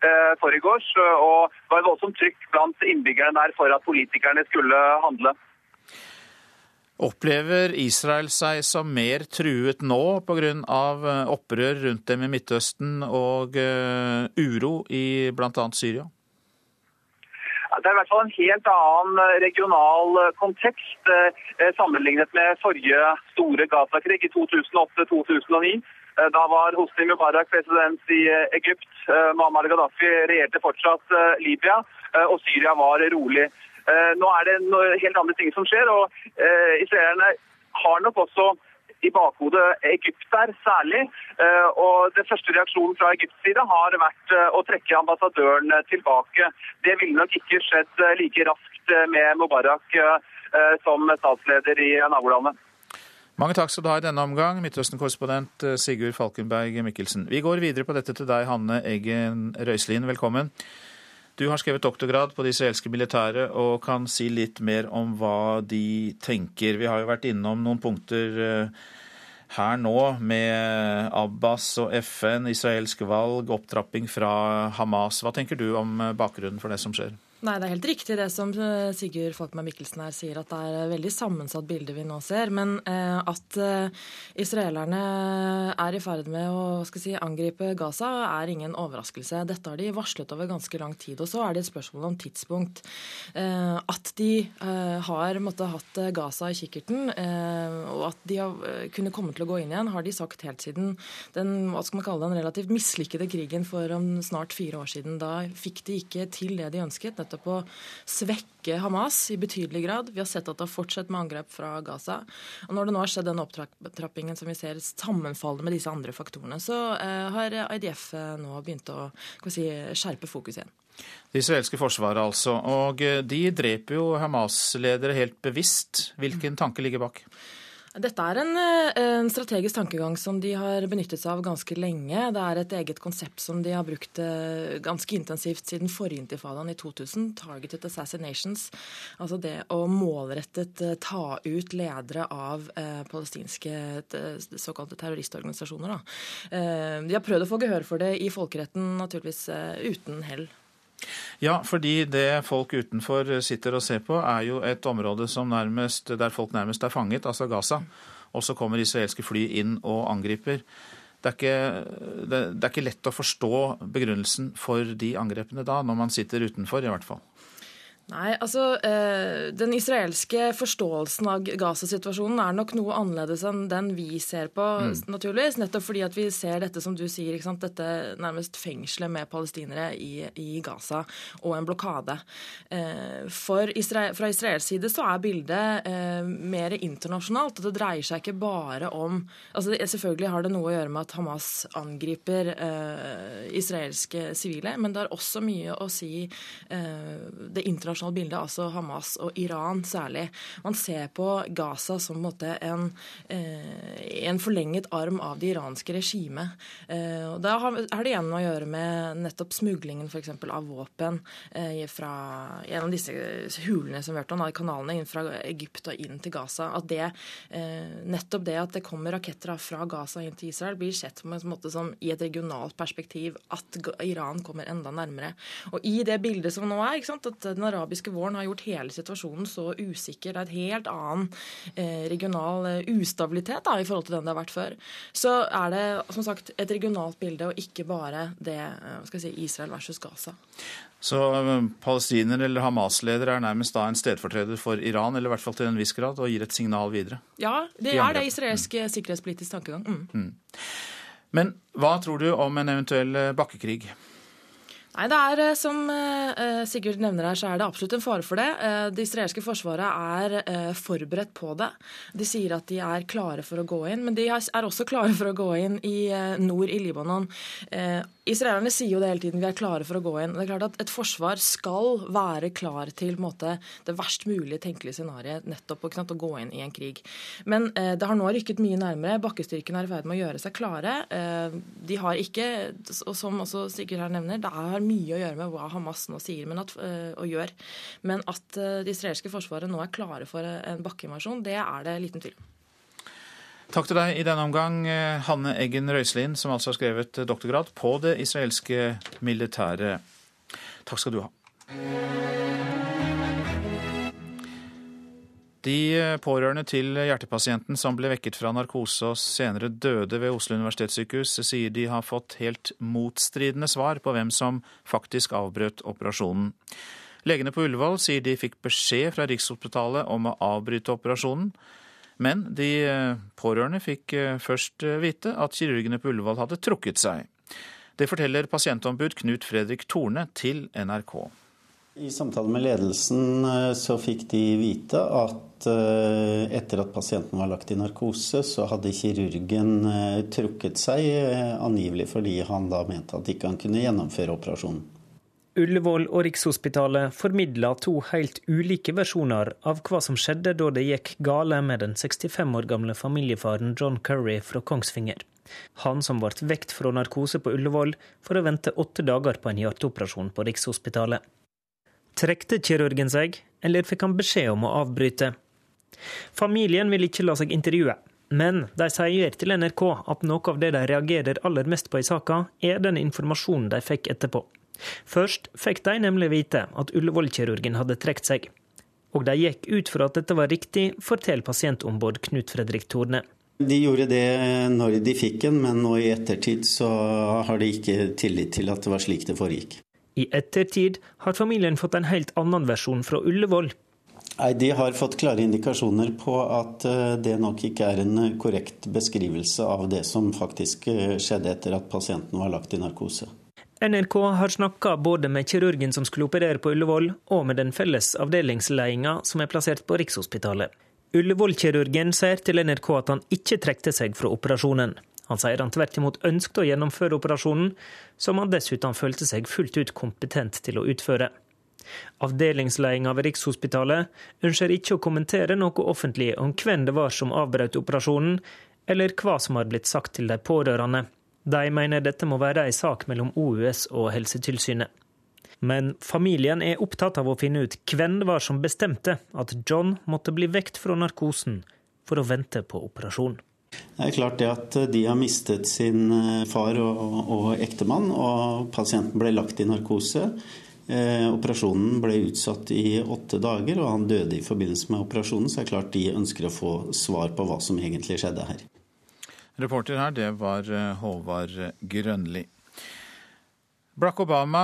Eh, forgårs, og det var et voldsomt trykk blant innbyggerne der for at politikerne skulle handle. Opplever Israel seg som mer truet nå pga. Eh, opprør rundt dem i Midtøsten og uh, uro i bl.a. Syria? Det er i hvert fall en helt annen regional kontekst sammenlignet med forrige store Gaza-krig i 2008-2009. Eh, da var Hosni Mubarak president i eh, Egypt. Eh, Muammar Gaddafi regjerte fortsatt Libya, og Syria var rolig. Nå er det helt andre ting som skjer, og israelerne har nok også i bakhodet Egypt der, særlig. Og Den første reaksjonen fra Egypts side har vært å trekke ambassadøren tilbake. Det ville nok ikke skjedd like raskt med Mubarak som statsleder i nabolandet. Mange takk skal du ha i denne omgang, Midtøsten-korrespondent eh, Sigurd Falkenberg Mikkelsen. Vi går videre på dette til deg, Hanne Eggen Røiselin. Velkommen. Du har skrevet doktorgrad på det israelske militæret og kan si litt mer om hva de tenker. Vi har jo vært innom noen punkter eh, her nå med Abbas og FN, israelsk valg, opptrapping fra Hamas. Hva tenker du om eh, bakgrunnen for det som skjer? Nei, Det er helt riktig det som eh, Sigurd Falkmann Mikkelsen her sier, at det er et veldig sammensatt bilde vi nå ser. Men eh, at eh, israelerne er i ferd med å si, angripe Gaza, er ingen overraskelse. Dette har de varslet over ganske lang tid. Og så er det et spørsmål om tidspunkt. Eh, at de eh, har måtte, hatt Gaza i kikkerten, eh, og at de har kunne komme til å gå inn igjen, har de sagt helt siden den hva skal man kalle den relativt mislykkede krigen for om snart fire år siden. Da fikk de ikke til det de ønsket. nettopp nettopp å svekke Hamas i betydelig grad. Vi har sett at det har fortsatt med angrep fra Gaza. Og når det nå har skjedd den opptrappingen som vi ser sammenfaller med disse andre faktorene, så eh, har IDF eh, nå begynt å si, skjerpe fokus igjen. Det israelske forsvaret, altså. Og eh, de dreper jo Hamas-ledere helt bevisst. Hvilken tanke ligger bak? Dette er en, eh, en, strategisk tankegang som de har benyttet seg av ganske lenge. Det er et eget konsept som de har brukt eh, ganske intensivt siden forrige intifadaen i 2000. Targeted assassinations. Altså det å målrettet eh, ta ut ledere av eh, palestinske såkalte terroristorganisasjoner. Eh, de har prøvd å få gehør for det i folkeretten, naturligvis eh, uten hell. Ja, fordi det folk utenfor sitter og ser på, er jo et område nærmest, der folk nærmest er fanget, altså Gaza. Og så kommer israelske fly inn og angriper. Det er, ikke, det, det er ikke lett å forstå begrunnelsen for de angrepene da, når man sitter utenfor, i hvert fall. Nei, altså eh, Den israelske forståelsen av Gaza-situasjonen er nok noe annerledes enn den vi ser på, mm. naturligvis. Nettopp fordi at vi ser dette som du sier, dette nærmest fengselet med palestinere i, i Gaza og en blokade. Eh, for Israel, Fra Israels side så er bildet eh, mer internasjonalt. og Det dreier seg ikke bare om altså Selvfølgelig har det noe å gjøre med at Hamas angriper israelske sivile, men det har også mye å si det internasjonale internasjonale bildet, altså Hamas og Iran særlig. Man ser på Gaza som en, en, eh, en forlenget arm av det iranske regimet. Og da har, det igjen å gjøre med nettopp smuglingen f.eks. av våpen eh, fra gjennom disse hulene som vi hørte om, kanalene inn fra Egypt og inn til Gaza. At det, nettopp det at det kommer raketter fra Gaza inn til Israel, blir sett på en måte som i et regionalt perspektiv at Iran kommer enda nærmere. Og i det bildet som nå er, at den arabiske våren har gjort hele situasjonen så usikker. Det er et helt annen eh, regional eh, ustabilitet da, i forhold til den det har vært før. Så er det som sagt et regionalt bilde, og ikke bare det eh, skal jeg si, Israel versus Gaza. Så palestiner eller Hamas-leder er nærmest da en stedfortreder for Iran, eller i hvert fall til en viss grad, og gir et signal videre? Ja, det er det israelsk mm. sikkerhetspolitisk tankegang. Mm. Mm. Men hva tror du om en eventuell bakkekrig? Nei, det er eh, Som eh, Sigurd nevner her, så er det absolutt en fare for det. Eh, det israelske forsvaret er forberedt på det. De sier at de er klare for å gå inn, men de er også klare for å gå inn i nord i Libanon. Israelerne sier jo det hele tiden, vi er klare for å gå inn. Det er klart at Et forsvar skal være klar til måte, det verst mulige tenkelige scenarioet, nettopp å gå inn i en krig. Men eh, det har nå rykket mye nærmere. Bakkestyrkene er i ferd med å gjøre seg klare. Eh, de har ikke, og som også Sigurd her nevner, det har mye å gjøre med hva Hamas nå sier at, eh, og gjør. Men at eh, det israelske forsvaret nå er klare for en bakkeinvasjon, det er det liten tvil om. Takk til deg i denne omgang, eh, Hanne Eggen Røiselin, som altså har skrevet doktorgrad på det israelske militæret. Takk skal du ha. De pårørende til hjertepasienten som ble vekket fra narkose og senere døde ved Oslo universitetssykehus, sier de har fått helt motstridende svar på hvem som faktisk avbrøt operasjonen. Legene på Ullevål sier de fikk beskjed fra Rikshospitalet om å avbryte operasjonen. Men de eh, pårørende fikk eh, først eh, vite at kirurgene på Ullevål hadde trukket seg. Det forteller pasientombud Knut Fredrik Torne til NRK. I samtale med ledelsen så fikk de vite at etter at pasienten var lagt i narkose, så hadde kirurgen trukket seg, angivelig fordi han da mente at ikke han kunne gjennomføre operasjonen. Ullevål og Rikshospitalet formidla to helt ulike versjoner av hva som skjedde da det gikk gale med den 65 år gamle familiefaren John Curry fra Kongsvinger. Han som ble vekt fra narkose på Ullevål for å vente åtte dager på en hjerteoperasjon på Rikshospitalet. Trekte kirurgen seg, eller fikk han beskjed om å avbryte? Familien vil ikke la seg intervjue, men de sier til NRK at noe av det de reagerer aller mest på i saka, er den informasjonen de fikk etterpå. Først fikk de nemlig vite at Ullevål-kirurgen hadde trukket seg. Og de gikk ut fra at dette var riktig, forteller pasientombud Knut Fredrik Torne. De gjorde det når de fikk den, men nå i ettertid så har de ikke tillit til at det var slik det foregikk. I ettertid har familien fått en helt annen versjon fra Ullevål. Nei, De har fått klare indikasjoner på at eh, det nok ikke er en korrekt beskrivelse av det som faktisk eh, skjedde etter at pasienten var lagt i narkose. NRK har snakka både med kirurgen som skulle operere på Ullevål, og med den felles avdelingsledelsen som er plassert på Rikshospitalet. Ullevål-kirurgen sier til NRK at han ikke trekte seg fra operasjonen. Han sier han tvert imot ønsket å gjennomføre operasjonen, som han dessuten følte seg fullt ut kompetent til å utføre. Avdelingsledelsen ved Rikshospitalet ønsker ikke å kommentere noe offentlig om hvem det var som avbrøt operasjonen, eller hva som har blitt sagt til de pårørende. De mener dette må være en sak mellom OUS og Helsetilsynet. Men familien er opptatt av å finne ut hvem det var som bestemte at John måtte bli vekt fra narkosen for å vente på operasjon. Det er klart det at de har mistet sin eh, far og, og ektemann, og pasienten ble lagt i narkose. Eh, operasjonen ble utsatt i åtte dager, og han døde i forbindelse med operasjonen. Så det er klart de ønsker å få svar på hva som egentlig skjedde her. Reporter her, det var eh, Håvard Grønli. Barack Obama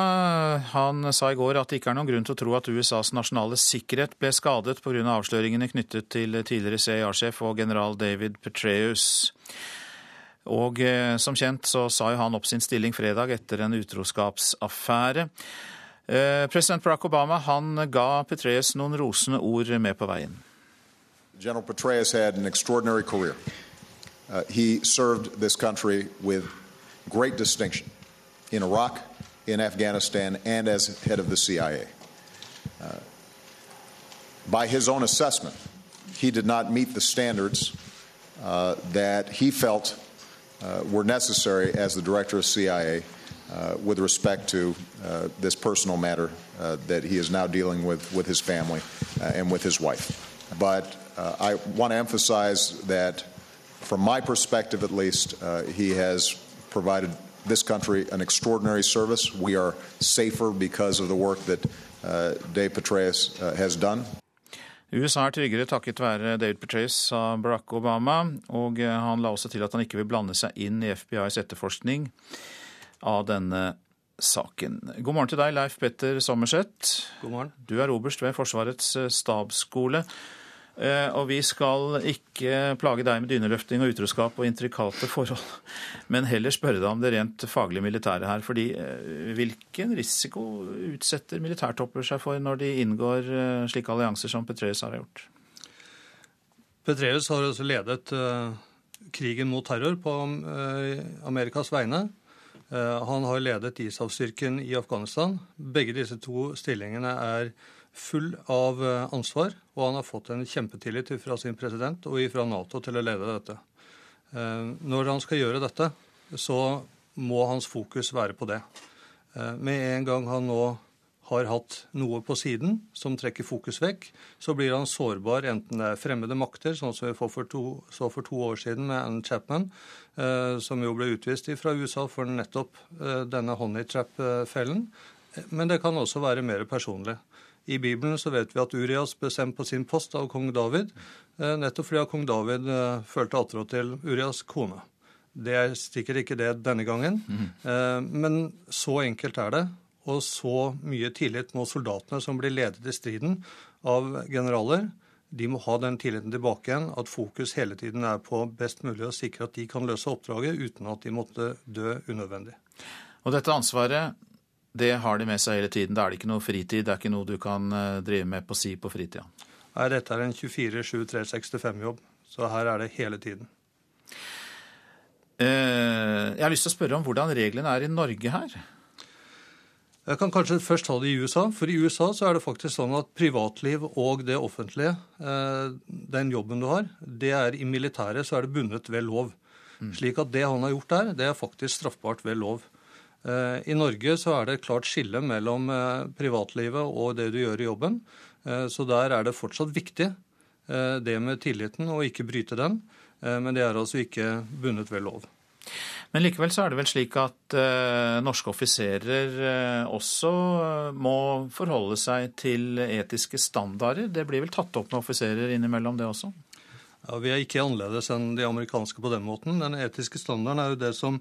han sa i går at det ikke er noen grunn til å tro at USAs nasjonale sikkerhet ble skadet pga. Av avsløringene knyttet til tidligere CIA-sjef og general David Petraeus. Og eh, som kjent så sa jo han opp sin stilling fredag etter en utroskapsaffære. Eh, president Barack Obama han ga Petraeus noen rosende ord med på veien. General Petraeus had an extraordinary career. Uh, he served this country with great distinction in Iraq, in Afghanistan, and as head of the CIA. Uh, by his own assessment, he did not meet the standards uh, that he felt uh, were necessary as the director of CIA uh, with respect to uh, this personal matter that he is now dealing with with his family and with his wife. But I want to emphasize that, from my perspective at least, he has provided this country an extraordinary service. We are safer because of the work that uh, Dave Petraeus uh, has done. USA er tryggere takket være David Petraeus, sa Barack Obama. Og eh, han la også til at han ikke vil blande seg inn i FBIs etterforskning av denne saken. God morgen til deg, Leif Petter Sommerseth. God morgen. Du er oberst ved Forsvarets eh, stabsskole. Eh, og vi skal ikke plage deg med dyneløfting og utroskap og intrikate forhold, men heller spørre deg om det rent faglige militære her. fordi eh, hvilken risiko utsetter militærtopper seg for når de inngår eh, slike allianser som Petreus har gjort? Petreus har også ledet krigen mot terror på Amerikas vegne. Han har ledet ISAF-styrken i Afghanistan. Begge disse to stillingene er full av eh, ansvar, og han har fått en kjempetillit fra sin president og fra Nato til å lede dette. Eh, når han skal gjøre dette, så må hans fokus være på det. Eh, med en gang han nå har hatt noe på siden som trekker fokus vekk, så blir han sårbar enten det er fremmede makter, sånn som vi for to, så for to år siden med Ann Chapman, som jo ble utvist fra USA for nettopp denne honey trap-fellen. Men det kan også være mer personlig. I Bibelen så vet vi at Urias ble sendt på sin post av kong David, eh, nettopp fordi kong David eh, følte attråd til Urias kone. Det er sikkert ikke det denne gangen, mm. men så enkelt er det. Og så mye tillit må soldatene som blir ledet i striden av generaler, de må ha den tilliten tilbake igjen, at fokus hele tiden er på best mulig å sikre at de kan løse oppdraget uten at de måtte dø unødvendig. Og dette ansvaret det har de med seg hele tiden. Da er det ikke noe fritid. Det er ikke noe du kan eh, drive med på si på fritida. Nei, dette er en 24-7-365-jobb. Så her er det hele tiden. Eh, jeg har lyst til å spørre om hvordan reglene er i Norge her. Jeg kan kanskje først ta det i USA. For i USA så er det faktisk sånn at privatliv og det offentlige, eh, den jobben du har, det er i militæret så er det bundet ved lov. Mm. Slik at det han har gjort der, det er faktisk straffbart ved lov. Eh, I Norge så er det et klart skille mellom eh, privatlivet og det du gjør i jobben. Eh, så der er det fortsatt viktig, det med tilliten, og ikke bryte den. Men det er altså ikke bundet ved lov. Men likevel så er det vel slik at uh, norske offiserer uh, også må forholde seg til etiske standarder. Det blir vel tatt opp med offiserer innimellom, det også? Ja, Vi er ikke annerledes enn de amerikanske på den måten. Den etiske standarden er jo det som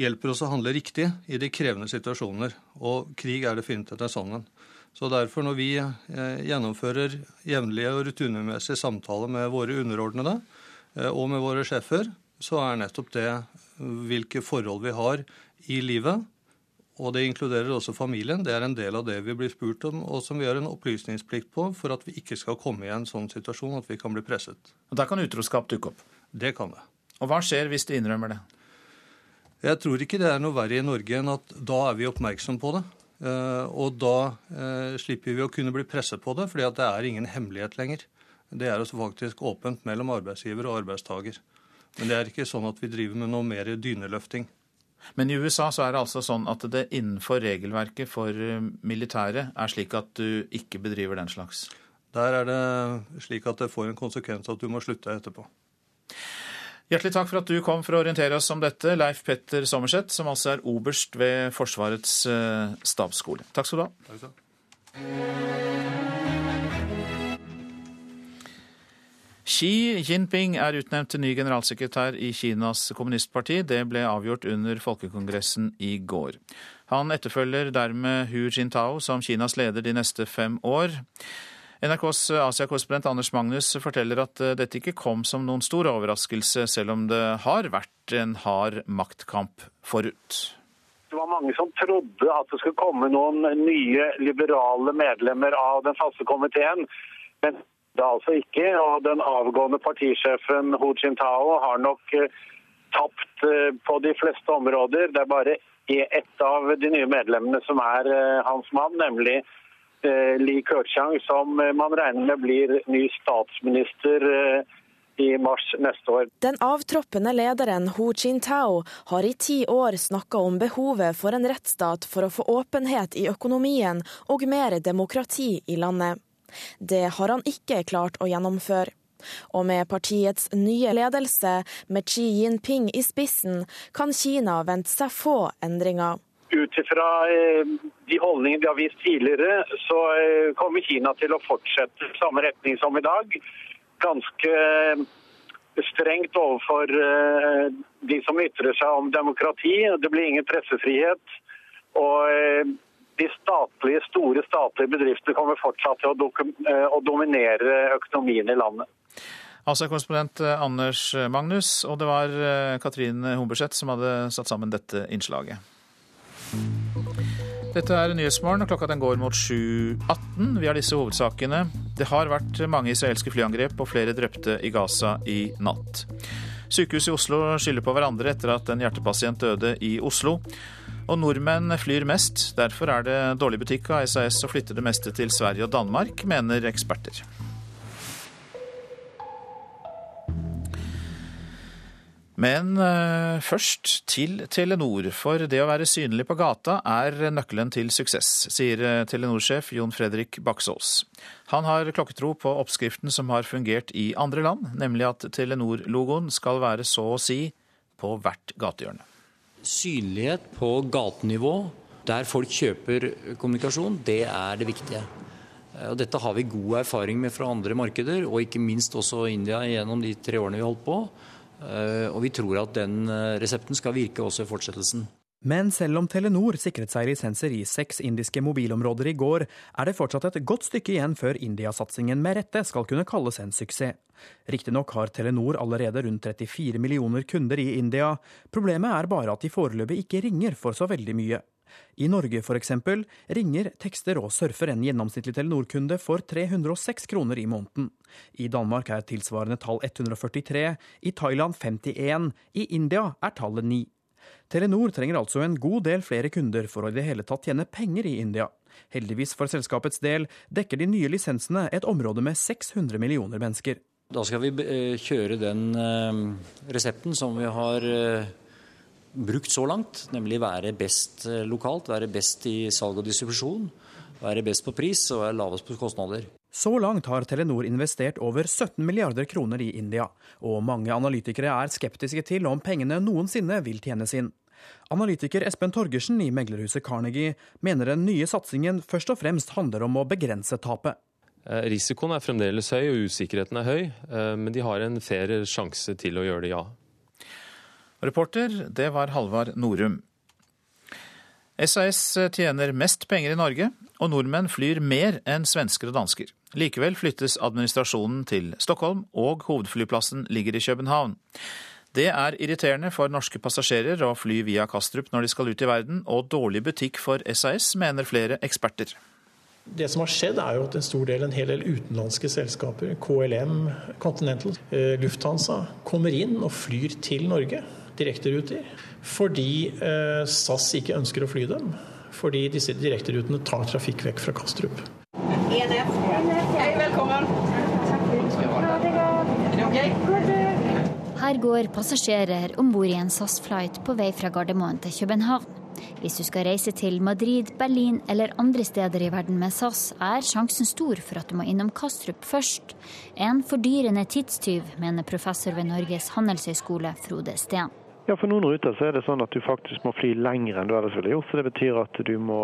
hjelper oss å handle riktig i de krevende situasjoner. Og krig er definitivt en sånn en. Så derfor, når vi eh, gjennomfører jevnlige og rutinemessige samtaler med våre underordnede eh, og med våre sjefer, så er nettopp det hvilke forhold vi har i livet, og det inkluderer også familien, det er en del av det vi blir spurt om, og som vi har en opplysningsplikt på for at vi ikke skal komme i en sånn situasjon at vi kan bli presset. Og Der kan utroskap dukke opp? Det kan det. Og hva skjer hvis du innrømmer det? Jeg tror ikke det er noe verre i Norge enn at da er vi oppmerksom på det. Eh, og da eh, slipper vi å kunne bli presset på det, fordi det er ingen hemmelighet lenger. Det er også faktisk åpent mellom arbeidsgiver og arbeidstaker. Men det er ikke sånn at vi driver med noe mer dyneløfting. Men i USA så er det altså sånn at det innenfor regelverket for eh, militæret er slik at du ikke bedriver den slags? Der er det slik at det får en konsekvens at du må slutte etterpå. Hjertelig takk for at du kom for å orientere oss om dette, Leif Petter Sommerseth, som altså er oberst ved Forsvarets eh, stabsskole. Takk skal du ha. Takk skal. Xi Jinping er utnevnt til ny generalsekretær i Kinas kommunistparti. Det ble avgjort under folkekongressen i går. Han etterfølger dermed Hu Jintao som Kinas leder de neste fem år. NRKs Asia-korrespondent Anders Magnus forteller at eh, dette ikke kom som noen stor overraskelse, selv om det har vært en hard maktkamp forut. Det var mange som trodde at det skulle komme noen nye liberale medlemmer av den faste komiteen, men det er altså ikke. Og den avgående partisjefen Hu Jintao har nok eh, tapt eh, på de fleste områder. Det er bare ett av de nye medlemmene som er hans mann, nemlig Eh, Li Keqiang, som eh, man regner med blir ny statsminister eh, i mars neste år. Den avtroppende lederen Hu Jintao har i ti år snakka om behovet for en rettsstat for å få åpenhet i økonomien og mer demokrati i landet. Det har han ikke klart å gjennomføre. Og med partiets nye ledelse, med Xi Jinping i spissen, kan Kina vente seg få endringer ut ifra eh, de holdningene de har vist tidligere, så eh, kommer Kina til å fortsette samme retning som i dag. Ganske eh, strengt overfor de som ytrer seg om demokrati. Det blir ingen pressefrihet. Og de statlige, store statlige bedriftene kommer fortsatt til å, dominere økonomien i landet. Altså korrespondent Anders Magnus, og det var Katrine Humberseth som hadde satt sammen dette innslaget. Dette er Nyhetsmorgen, og klokka den går mot 7.18. Vi har disse hovedsakene. Det har vært mange israelske flyangrep og flere drepte i Gaza i natt. Sykehuset i Oslo skylder på hverandre etter at en hjertepasient døde i Oslo. Og nordmenn flyr mest. Derfor er det dårlig butikk av SAS å flytte det meste til Sverige og Danmark, mener eksperter. Men uh, først til Telenor, for det å være synlig på gata er nøkkelen til suksess, sier eh, Telenor-sjef Jon Fredrik Baksås. Han har klokketro på oppskriften som har fungert i andre land, nemlig at Telenor-logoen skal være så å si på hvert gatehjørne. Synlighet på gatenivå, der folk kjøper kommunikasjon, det er det viktige. Og dette har vi god erfaring med fra andre markeder, og ikke minst også India gjennom de tre årene vi holdt på. Eh, og vi tror at den eh, resepten skal virke også i fortsettelsen. Men selv om Telenor sikret seg lisenser i seks indiske mobilområder i går, er det fortsatt et godt stykke igjen før India-satsingen med rette skal kunne kalles en suksess. Riktignok har Telenor allerede rundt 34 millioner kunder i India. Problemet er bare at de foreløpig ikke ringer for så veldig mye. I Norge f.eks. ringer, tekster og surfer en gjennomsnittlig Telenor-kunde for 306 kroner i måneden. I Danmark er tilsvarende tall 143, i Thailand 51, i India er tallet 9. Telenor trenger altså en god del flere kunder for å i det hele tatt tjene penger i India. Heldigvis for selskapets del dekker de nye lisensene et område med 600 millioner mennesker. Da skal vi eh, kjøre den eh, resepten som vi har eh, brukt så langt, nemlig være best eh, lokalt, være best i salg og distribusjon, være best på pris og være lavest på kostnader. Så langt har Telenor investert over 17 milliarder kroner i India, og mange analytikere er skeptiske til om pengene noensinne vil tjenes inn. Analytiker Espen Torgersen i meglerhuset Carnegie mener den nye satsingen først og fremst handler om å begrense tapet. Eh, risikoen er fremdeles høy og usikkerheten er høy, eh, men de har en fair sjanse til å gjøre det, ja. Reporter, det var Halvard Norum. SAS tjener mest penger i Norge, og nordmenn flyr mer enn svensker og dansker. Likevel flyttes administrasjonen til Stockholm, og hovedflyplassen ligger i København. Det er irriterende for norske passasjerer å fly via Kastrup når de skal ut i verden, og dårlig butikk for SAS, mener flere eksperter. Det som har skjedd, er jo at en stor del, en hel del utenlandske selskaper, KLM, Continental, eh, Lufthansa, kommer inn og flyr til Norge, direkteruter, fordi eh, SAS ikke ønsker å fly dem. Fordi disse direkterutene tar trafikk vekk fra Kastrup. ENF. Hei, velkommen. Her går passasjerer om bord i en SAS-flight på vei fra Gardermoen til København. Hvis du skal reise til Madrid, Berlin eller andre steder i verden med SAS, er sjansen stor for at du må innom Kastrup først. En fordyrende tidstyv, mener professor ved Norges handelshøyskole Frode Steen. Ja, For noen ruter så er det sånn at du faktisk må fly lenger enn du ellers ville gjort. så Det betyr at du må,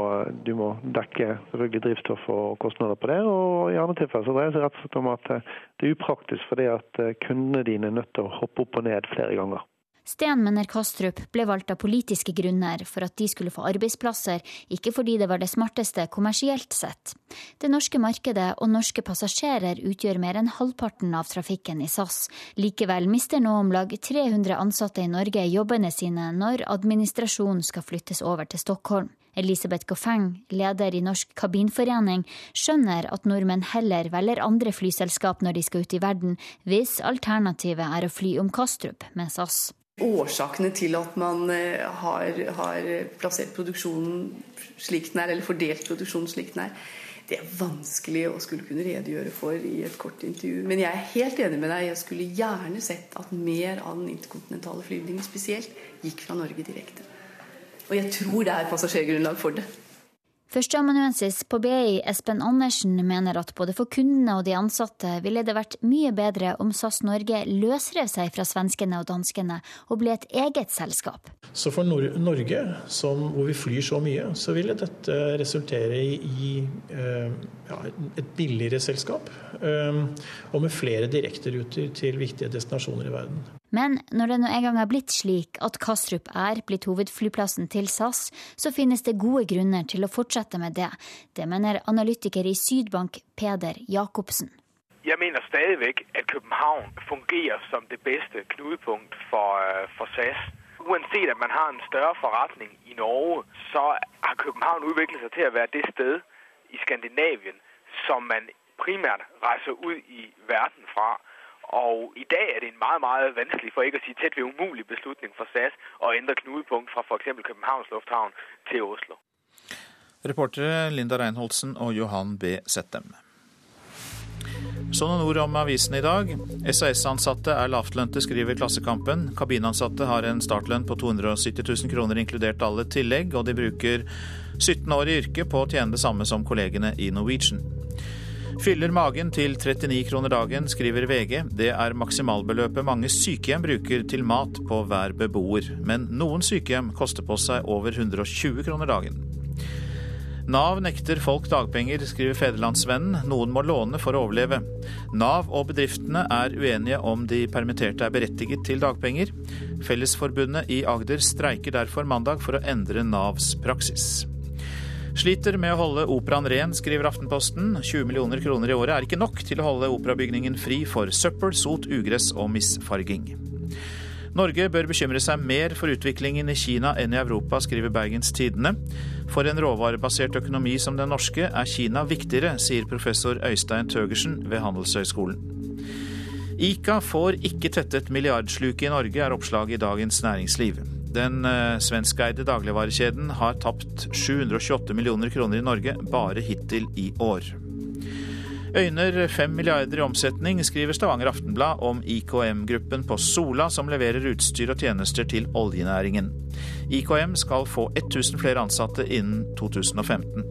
du må dekke selvfølgelig drivstoff og kostnader på det. Og i andre tilfeller så dreier det seg rett og slett om at eh, det er upraktisk fordi at eh, kundene dine er nødt til å hoppe opp og ned flere ganger. Sten mener Kastrup ble valgt av politiske grunner for at de skulle få arbeidsplasser, ikke fordi det var det smarteste kommersielt sett. Det norske markedet og norske passasjerer utgjør mer enn halvparten av trafikken i SAS. Likevel mister nå om lag 300 ansatte i Norge jobbene sine når administrasjonen skal flyttes over til Stockholm. Elisabeth Goffeng, leder i Norsk kabinforening, skjønner at nordmenn heller velger andre flyselskap når de skal ut i verden, hvis alternativet er å fly om Kastrup med SAS. Årsakene til at man eh, har, har, plassert produksjonen slik den er, eller fordelt produksjonen slik den er, det er vanskelig å skulle kunne redegjøre for i et kort intervju. Men jeg er helt enig med deg. Jeg skulle gjerne sett at mer av den interkontinentale flyvningen spesielt gikk fra Norge direkte. Og jeg tror det er passasjergrunnlag for det. Førsteamanuensis på BI Espen Andersen mener at både for kundene og de ansatte ville det vært mye bedre om SAS Norge løsrev seg fra svenskene og danskene og ble et eget selskap. Så for Nor Norge, som, hvor vi flyr så mye, så ville dette resultere i, uh, ja, et billigere selskap. Uh, og med flere direkteruter til viktige destinasjoner i verden. Men når det nå en gang har blitt slik at Kastrup er blitt hovedflyplassen til SAS, så finnes det gode grunner til å fortsette med det. Det mener analytiker i Sydbank Peder Jacobsen. Jeg mener stadig at København fungerer som det beste knudepunkt for, øh, for SAS. Uansett at man har en større forretning i Norge, så har København utviklet seg til å være det sted i Skandinavien som man primært reiser ut i verden fra. Og i dag er det en meget, meget vanskelig, for ikke å si tett ved umulig beslutning for SAS å endre knudepunkt fra f.eks. Københavns lufthavn til Oslo. Reportere Linda Reinholdsen og Johan B. Settem. Så noen ord om avisen i dag. SAS-ansatte er lavtlønte, skriver Klassekampen. Kabinansatte har en startlønn på 270 000 kroner, inkludert alle tillegg, og de bruker 17 år i yrket på å tjene det samme som kollegene i Norwegian. Fyller magen til 39 kroner dagen, skriver VG. Det er maksimalbeløpet mange sykehjem bruker til mat på hver beboer. Men noen sykehjem koster på seg over 120 kroner dagen. Nav nekter folk dagpenger, skriver Federlandsvennen. Noen må låne for å overleve. Nav og bedriftene er uenige om de permitterte er berettiget til dagpenger. Fellesforbundet i Agder streiker derfor mandag for å endre Navs praksis. Sliter med å holde operaen ren, skriver Aftenposten. 20 millioner kroner i året er ikke nok til å holde operabygningen fri for søppel, sot, ugress og misfarging. Norge bør bekymre seg mer for utviklingen i Kina enn i Europa, skriver Bergens Tidende. For en råvarebasert økonomi som den norske er Kina viktigere, sier professor Øystein Tøgersen ved Handelshøyskolen. Ica får ikke tettet milliardsluket i Norge, er oppslaget i Dagens Næringsliv. Den eh, svenskeide dagligvarekjeden har tapt 728 millioner kroner i Norge bare hittil i år. Øyner 5 milliarder i omsetning, skriver Stavanger Aftenblad om IKM-gruppen på Sola, som leverer utstyr og tjenester til oljenæringen. IKM skal få 1000 flere ansatte innen 2015.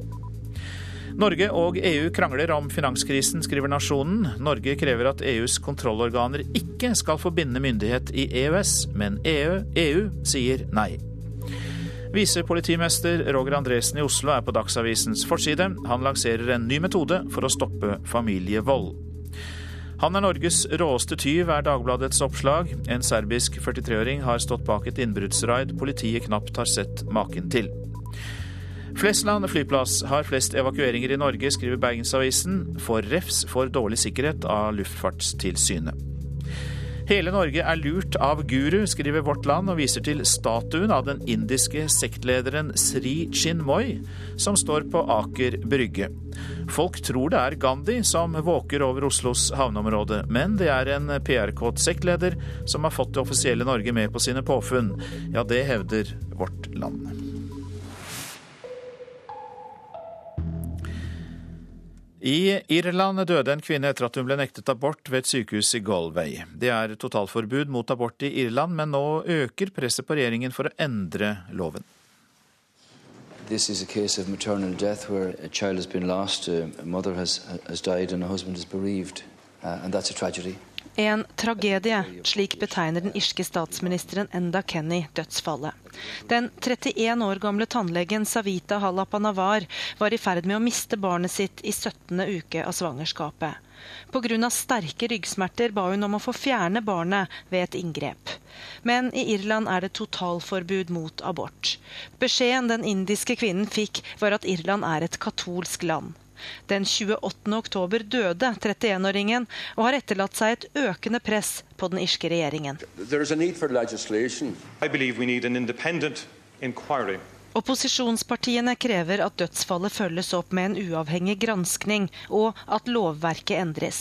Norge og EU krangler om finanskrisen, skriver Nasjonen. Norge krever at EUs kontrollorganer ikke skal få bindende myndighet i EØS, men EU, EU sier nei. Visepolitimester Roger Andresen i Oslo er på Dagsavisens forside. Han lanserer en ny metode for å stoppe familievold. Han er Norges råeste tyv, er Dagbladets oppslag. En serbisk 43-åring har stått bak et innbruddsraid politiet knapt har sett maken til. Flesland flyplass har flest evakueringer i Norge, skriver Bergensavisen. Får refs for dårlig sikkerhet av Luftfartstilsynet. Hele Norge er lurt av guru, skriver Vårt Land, og viser til statuen av den indiske sektlederen Sri Chinmoy, som står på Aker Brygge. Folk tror det er Gandhi som våker over Oslos havneområde, men det er en PR-kåt sektleder som har fått det offisielle Norge med på sine påfunn. Ja, det hevder Vårt Land. I Irland døde en kvinne etter at hun ble nektet abort ved et sykehus i Galway. Det er totalforbud mot abort i Irland, men nå øker presset på regjeringen for å endre loven. This is a case of maternal death where a child has been lost, a mother has, has died and a husband is bereaved. Uh, and that's a tragedy. En tragedie, slik betegner den irske statsministeren Enda Kenny dødsfallet. Den 31 år gamle tannlegen Savita Halapanavar var i ferd med å miste barnet sitt i 17. uke av svangerskapet. Pga. sterke ryggsmerter ba hun om å få fjerne barnet ved et inngrep. Men i Irland er det totalforbud mot abort. Beskjeden den indiske kvinnen fikk, var at Irland er et katolsk land. Den 28. oktober døde 31-åringen og har etterlatt seg et økende press på den irske regjeringen. Opposisjonspartiene krever at dødsfallet følges opp med en uavhengig granskning, og at lovverket endres.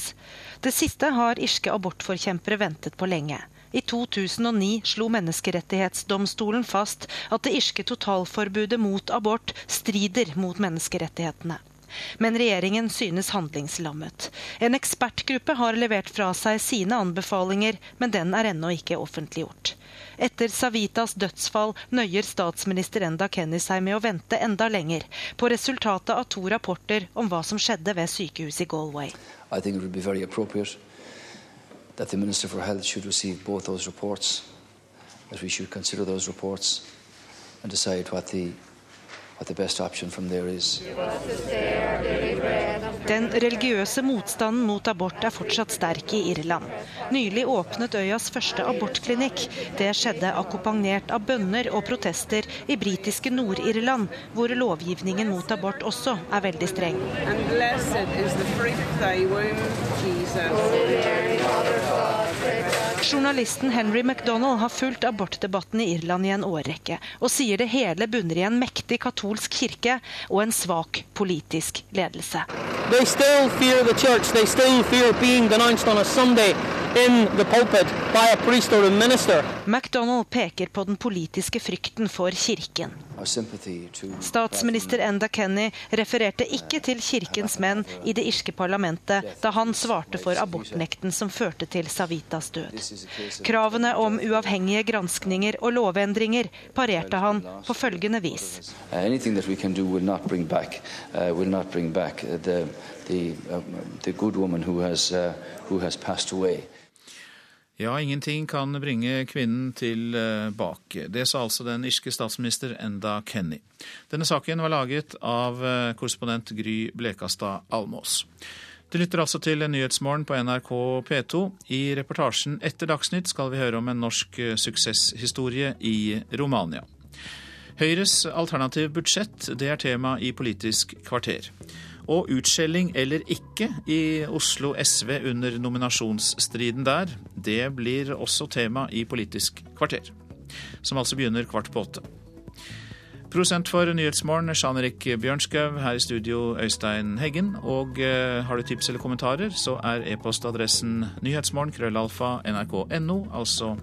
Det siste har irske abortforkjempere ventet på lenge. I 2009 slo Menneskerettighetsdomstolen fast at det irske totalforbudet mot abort strider mot menneskerettighetene. Men regjeringen synes handlingslammet. En ekspertgruppe har levert fra seg sine anbefalinger, men den er ennå ikke offentliggjort. Etter Savitas dødsfall nøyer statsminister Enda Kenny seg med å vente enda lenger på resultatet av to rapporter om hva som skjedde ved sykehuset i Galway. I think it would be very appropriate that the for Health should receive both those reports, that we should consider those reports and decide what the den religiøse motstanden mot abort er fortsatt sterk i Irland. Nylig åpnet øyas første abortklinikk. Det skjedde akkompagnert av bønner og protester i britiske Nord-Irland, hvor lovgivningen mot abort også er veldig streng. And Journalisten Henry MacDonald har fulgt abortdebatten i Irland i en årrekke, og sier det hele bunner i en mektig katolsk kirke og en svak politisk ledelse. They still fear the church. They still fear being denounced on a Sunday in the pulpit by a priest or a minister. MacDonald peker på den politiske frykten for kirken. Statsminister Enda Kenny refererte ikke til kirkens menn i det irske parlamentet da han svarte for abortnekten som førte til Savitas død. Kravene om uavhengige granskninger og lovendringer parerte han på følgende vis. Uh, the, uh, the good woman who has, uh, who has passed away. Ja, ingenting kan bringe kvinnen tilbake. Det sa altså den irske statsminister Enda Kenny. Denne saken var laget av korrespondent Gry Blekastad Almås. Du lytter altså til Nyhetsmorgen på NRK P2. I reportasjen etter Dagsnytt skal vi høre om en norsk eh, suksesshistorie i Romania. Høyres alternative budsjett det er tema i Politisk kvarter. Og utskjelling eller ikke i Oslo SV under nominasjonsstriden der, det blir også tema i Politisk kvarter, som altså begynner kvart på åtte. Prosent for Nyhetsmorgen, Jean Erik Bjørnskaug. Her i studio, Øystein Heggen. Og eh, har du tips eller kommentarer, så er e-postadressen nyhetsmorgen krøllalfa nrk.no. Altså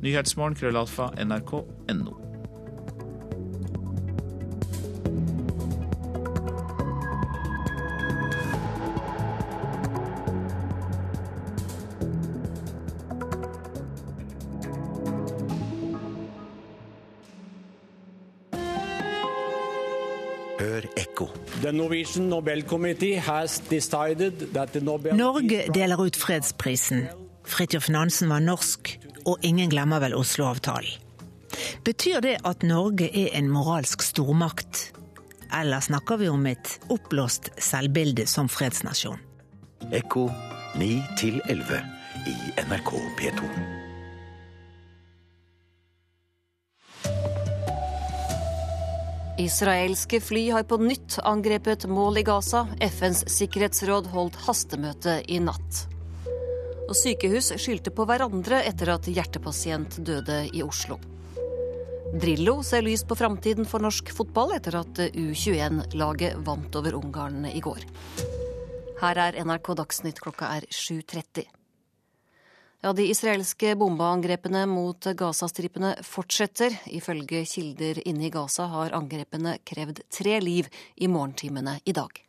nyhetsmorgen krøllalfa nrk.no. Norge deler ut fredsprisen. Fridtjof Nansen var norsk, og ingen glemmer vel Oslo-avtalen. Betyr det at Norge er en moralsk stormakt? Eller snakker vi om et oppblåst selvbilde som fredsnasjon? Ekko 9 11 i NRK P2. Israelske fly har på nytt angrepet mål i Gaza. FNs sikkerhetsråd holdt hastemøte i natt. Og sykehus skyldte på hverandre etter at hjertepasient døde i Oslo. Drillo ser lyst på framtiden for norsk fotball etter at U21-laget vant over Ungarn i går. Her er NRK Dagsnytt, klokka er 7.30. Ja, De israelske bombeangrepene mot Gazastripene fortsetter. Ifølge kilder inne i Gaza har angrepene krevd tre liv i morgentimene i dag.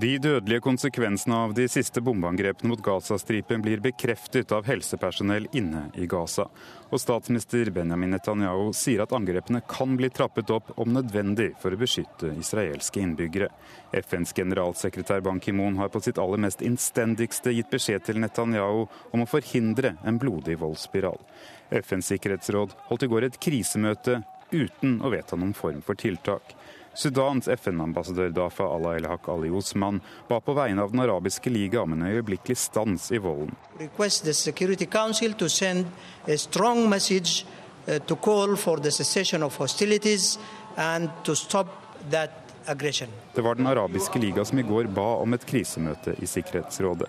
De dødelige konsekvensene av de siste bombeangrepene mot Gazastripen blir bekreftet av helsepersonell inne i Gaza. Og statsminister Benjamin Netanyahu sier at angrepene kan bli trappet opp om nødvendig for å beskytte israelske innbyggere. FNs generalsekretær Ban Ki-moon har på sitt aller mest innstendigste gitt beskjed til Netanyahu om å forhindre en blodig voldsspiral. FNs sikkerhetsråd holdt i går et krisemøte uten å vedta noen form for tiltak. Sudans FN-ambassadør Dafa Allah El-Haq Ali Osman ba på vegne av Den arabiske liga om en øyeblikkelig stans i volden. Det var Den arabiske liga som i går ba om et krisemøte i Sikkerhetsrådet.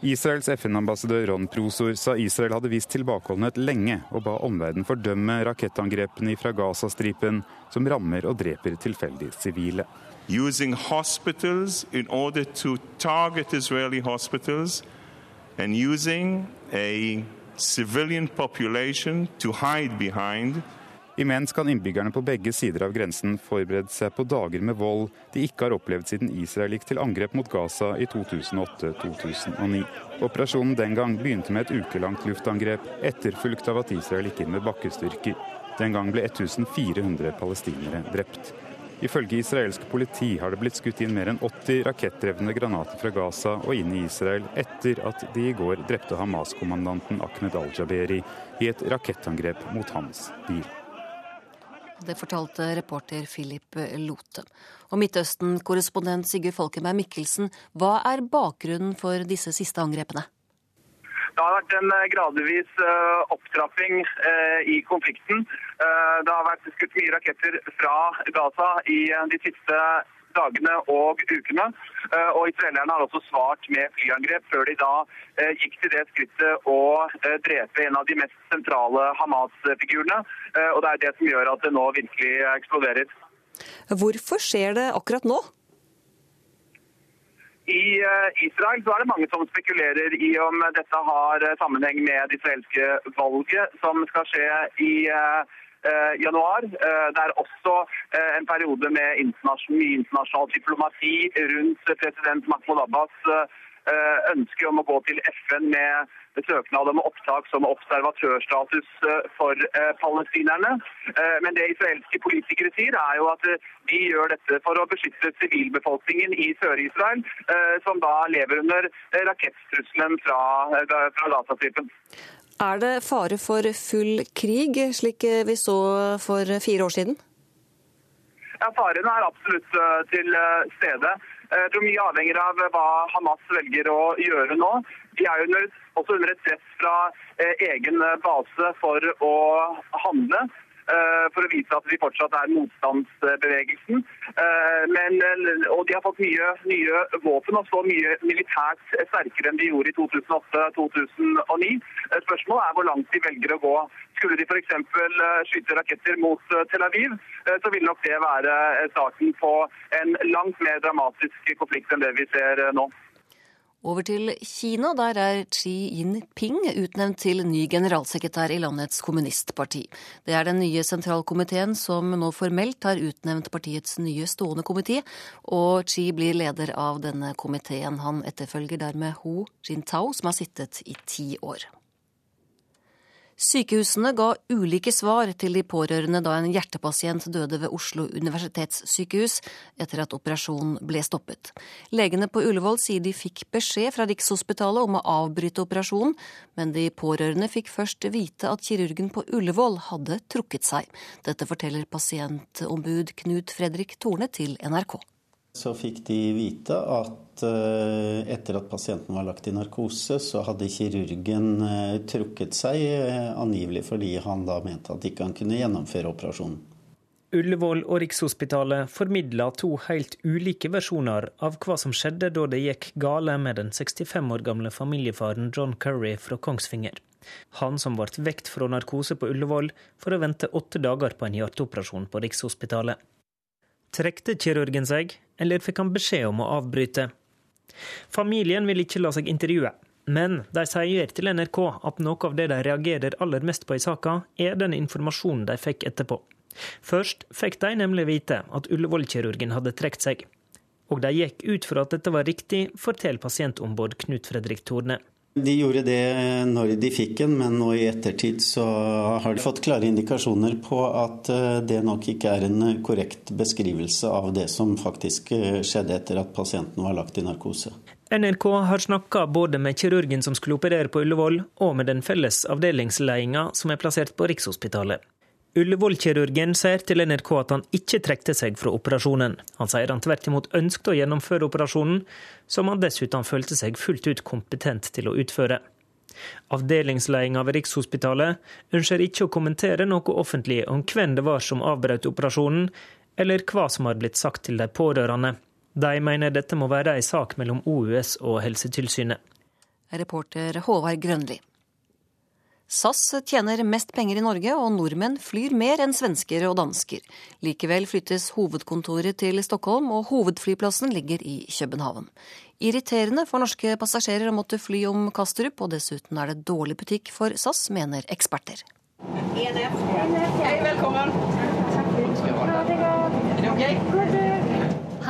Israels FN-ambassadør Ron Prosor sa Israel hadde vist tilbakeholdenhet lenge, og ba omverdenen fordømme rakettangrepene fra Gazastripen som rammer og dreper tilfeldige sivile. Using hospitals in order to target Israeli hospitals and using a civilian population to hide behind Imens kan innbyggerne på begge sider av grensen forberede seg på dager med vold de ikke har opplevd siden Israel gikk til angrep mot Gaza i 2008-2009. Operasjonen den gang begynte med et ukelangt luftangrep, etterfulgt av at Israel gikk inn med bakkestyrker. Den gang ble 1400 palestinere drept. Ifølge israelsk politi har det blitt skutt inn mer enn 80 rakettdrevne granater fra Gaza og inn i Israel etter at de i går drepte Hamas-kommandanten Ahmed al-Jaberi i et rakettangrep mot hans bil. Det fortalte reporter Philip Lote. Og Midtøsten-korrespondent Sigurd Folkenberg Mikkelsen, hva er bakgrunnen for disse siste angrepene? Det har vært en gradvis opptrapping i konflikten. Det har vært skutt mye raketter fra Gaza i de siste dagene og ukene. Og Israelerne har også svart med flyangrep, før de da gikk til det skrittet å drepe en av de mest sentrale Hamas-figurene. Og det er det som gjør at det nå virkelig eksploderer. Hvorfor skjer det akkurat nå? I Israel så er det mange som spekulerer i om dette har sammenheng med det israelske valget som skal skje i januar. Det er også en periode med mye internasjonal diplomati rundt president Mahmoud Abbas ønske om å gå til FN med søknad om opptak som observatørstatus for palestinerne. Men det israelske politikere sier, er jo at de gjør dette for å beskytte sivilbefolkningen i Sør-Israel, som da lever under rakettstrusselen fra, fra Gazastripen. Er det fare for full krig, slik vi så for fire år siden? Ja, Faren er absolutt til stede. Jeg tror mye avhenger av hva Hamas velger å gjøre nå. De er under, også under et press fra egen base for å handle for å vise at de fortsatt er motstandsbevegelsen. Men, og de har fått mye nye våpen og så mye militært sterkere enn de gjorde i 2008-2009. Spørsmålet er hvor langt de velger å gå. Skulle de f.eks. skyte raketter mot Tel Aviv, så vil nok det være starten på en langt mer dramatisk konflikt enn det vi ser nå. Over til Kina. Der er Xi Jinping utnevnt til ny generalsekretær i landets kommunistparti. Det er den nye sentralkomiteen som nå formelt har utnevnt partiets nye stående komité, og Xi blir leder av denne komiteen. Han etterfølger dermed Hu Jintao, som har sittet i ti år. Sykehusene ga ulike svar til de pårørende da en hjertepasient døde ved Oslo universitetssykehus etter at operasjonen ble stoppet. Legene på Ullevål sier de fikk beskjed fra Rikshospitalet om å avbryte operasjonen, men de pårørende fikk først vite at kirurgen på Ullevål hadde trukket seg. Dette forteller pasientombud Knut Fredrik Torne til NRK. Så fikk de vite at eh, etter at pasienten var lagt i narkose, så hadde kirurgen eh, trukket seg, eh, angivelig fordi han da mente at ikke han kunne gjennomføre operasjonen. Ullevål og Rikshospitalet formidla to helt ulike versjoner av hva som skjedde da det gikk gale med den 65 år gamle familiefaren John Curry fra Kongsvinger. Han som ble vekt fra narkose på Ullevål for å vente åtte dager på en hjerteoperasjon på Rikshospitalet. Trekte kirurgen seg, eller fikk han beskjed om å avbryte? Familien vil ikke la seg intervjue, men de sier til NRK at noe av det de reagerer aller mest på i saka, er den informasjonen de fikk etterpå. Først fikk de nemlig vite at Ullevål-kirurgen hadde trukket seg. Og de gikk ut fra at dette var riktig, forteller pasientombud Knut Fredrik Torne. De gjorde det når de fikk den, men nå i ettertid så har de fått klare indikasjoner på at eh, det nok ikke er en korrekt beskrivelse av det som faktisk eh, skjedde etter at pasienten var lagt i narkose. NRK har snakka både med kirurgen som skulle operere på Ullevål, og med den felles avdelingsledelsen som er plassert på Rikshospitalet. Ullevål-kirurgen sier til NRK at han ikke trekte seg fra operasjonen. Han sier han tvert imot ønsket å gjennomføre operasjonen, som han dessuten følte seg fullt ut kompetent til å utføre. Avdelingsledelsen ved Rikshospitalet ønsker ikke å kommentere noe offentlig om hvem det var som avbrøt operasjonen, eller hva som har blitt sagt til de pårørende. De mener dette må være en sak mellom OUS og Helsetilsynet. Reporter Håvard Grønli. SAS tjener mest penger i Norge, og nordmenn flyr mer enn svensker og dansker. Likevel flyttes hovedkontoret til Stockholm, og hovedflyplassen ligger i København. Irriterende for norske passasjerer å måtte fly om Kastrup, og dessuten er det dårlig butikk for SAS, mener eksperter. Hei, velkommen. Er?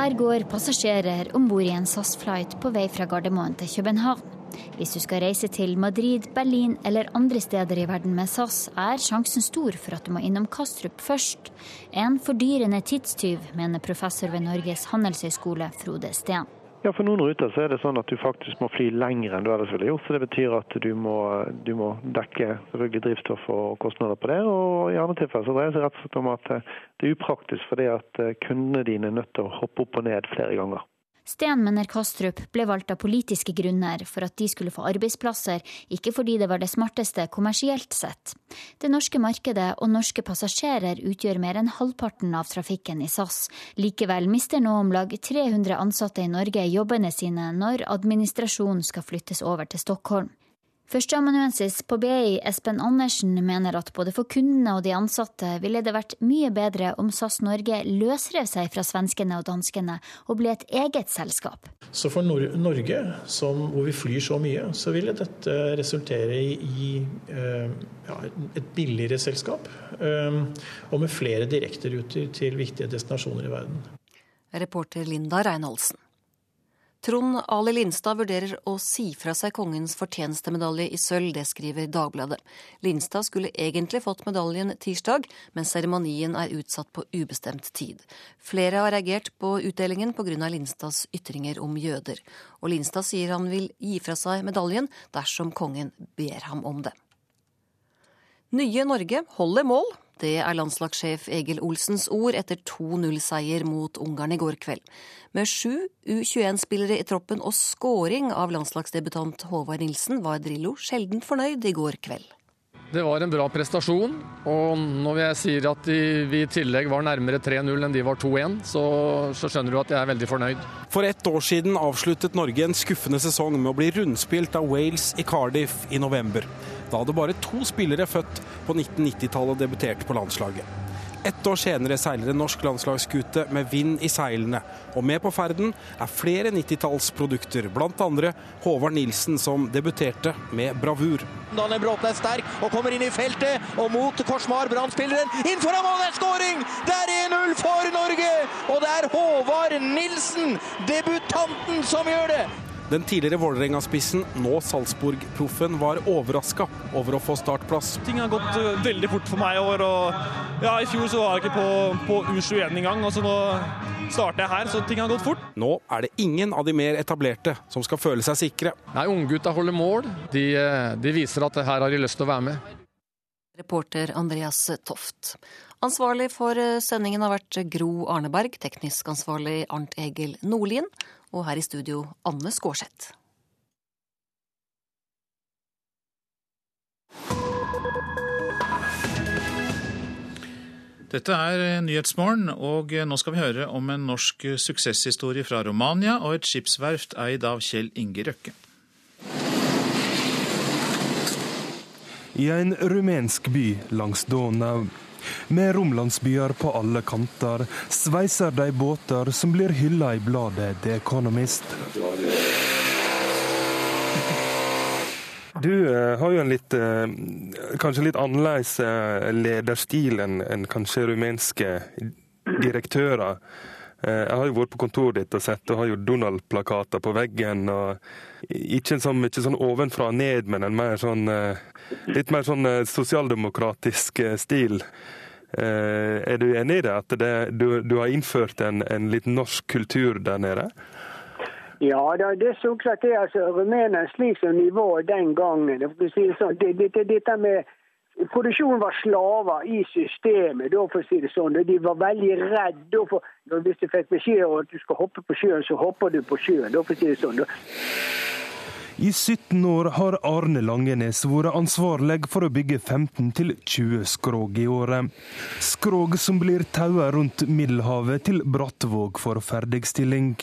Her går passasjerer om bord i en SAS-flight på vei fra Gardermoen til København. Hvis du skal reise til Madrid, Berlin eller andre steder i verden med SAS, er sjansen stor for at du må innom Kastrup først. En fordyrende tidstyv, mener professor ved Norges handelshøyskole, Frode Steen. Ja, For noen ruter så er det sånn at du faktisk må fly lenger enn du ellers ville gjort. så Det betyr at du må, du må dekke selvfølgelig drivstoff og kostnader på det. og I andre tilfeller så dreier det seg rett og slett om at det er upraktisk fordi at kundene dine er nødt til å hoppe opp og ned flere ganger. Sten mener Kastrup ble valgt av politiske grunner for at de skulle få arbeidsplasser, ikke fordi det var det smarteste kommersielt sett. Det norske markedet og norske passasjerer utgjør mer enn halvparten av trafikken i SAS. Likevel mister nå om lag 300 ansatte i Norge jobbene sine når administrasjonen skal flyttes over til Stockholm. Førsteamanuensis på BI Espen Andersen mener at både for kundene og de ansatte ville det vært mye bedre om SAS Norge løsrev seg fra svenskene og danskene og ble et eget selskap. Så for Nor Norge, som, hvor vi flyr så mye, så ville dette resultere i, i uh, ja, et billigere selskap. Uh, og med flere direkteruter til viktige destinasjoner i verden. Reporter Linda Reinholdsen. Trond Ali Lindstad vurderer å si fra seg kongens fortjenestemedalje i sølv, det skriver Dagbladet. Lindstad skulle egentlig fått medaljen tirsdag, men seremonien er utsatt på ubestemt tid. Flere har reagert på utdelingen pga. Lindstads ytringer om jøder. Og Lindstad sier han vil gi fra seg medaljen dersom kongen ber ham om det. Nye Norge holder mål. Det er landslagssjef Egil Olsens ord etter 2-0-seier mot Ungarn i går kveld. Med sju U21-spillere i troppen og scoring av landslagsdebutant Håvard Nilsen var Drillo sjelden fornøyd i går kveld. Det var en bra prestasjon, og når jeg sier at vi i tillegg var nærmere 3-0 enn de var 2-1, så, så, skjønner du at jeg er veldig fornøyd. For ett år siden avsluttet Norge en skuffende sesong med å bli rundspilt av Wales i Cardiff i november. Da hadde bare to spillere født på 1990-tallet debutert på landslaget. Ett år senere seiler en norsk landslagsskute med vind i seilene. Og med på ferden er flere 90-tallsprodukter, bl.a. Håvard Nilsen, som debuterte med bravur. Daniel Bråten er sterk og kommer inn i feltet, og mot Korsmar, Brann-spilleren. Inn foran mål, det er skåring! Det er 1-0 for Norge! Og det er Håvard Nilsen, debutanten, som gjør det! Den tidligere Vålerenga-spissen, nå Salzburg-proffen, var overraska over å få startplass. Ting har gått uh, veldig fort for meg i år. og ja, I fjor så var jeg ikke på, på U21 engang, og så nå starter jeg her, så ting har gått fort. Nå er det ingen av de mer etablerte som skal føle seg sikre. Nei, Unggutta holder mål. De, eh, de viser at her har de lyst til å være med. Reporter Andreas Toft. Ansvarlig for eh, sendingen har vært Gro Arneberg, teknisk ansvarlig Arnt Egil Nordlien, og her i studio Anne Skårseth. Dette er Nyhetsmorgen, og nå skal vi høre om en norsk suksesshistorie fra Romania og et skipsverft eid av Kjell Inge Røkke. I en rumensk by langs Donau. Med romlandsbyer på alle kanter sveiser de båter som blir hylla i bladet The Economist. Du eh, har jo en litt, eh, kanskje litt annerledes eh, lederstil enn en kanskje rumenske direktører. Eh, jeg har jo vært på kontoret ditt og sett du har jo Donald-plakater på veggen. og Ikke sånn mye sånn ovenfra og ned, men en mer sånn, eh, litt mer sånn eh, sosialdemokratisk stil. Er du enig i det, at det, du, du, har innført en, en litt norsk kultur der nede? Ja, det er så klart det. altså Rumenerne slik som var den gangen. Det sånn, det, det, dette med Produksjonen var slaver i systemet, da, for å si det sånn. De var veldig redde. For, hvis de fikk beskjed om at du skal hoppe på sjøen, så hopper du på sjøen. Da, for å si det sånn. I 17 år har Arne Langenes vært ansvarlig for å bygge 15-20 skrog i året. Skrog som blir taua rundt Middelhavet til Brattvåg for ferdigstilling.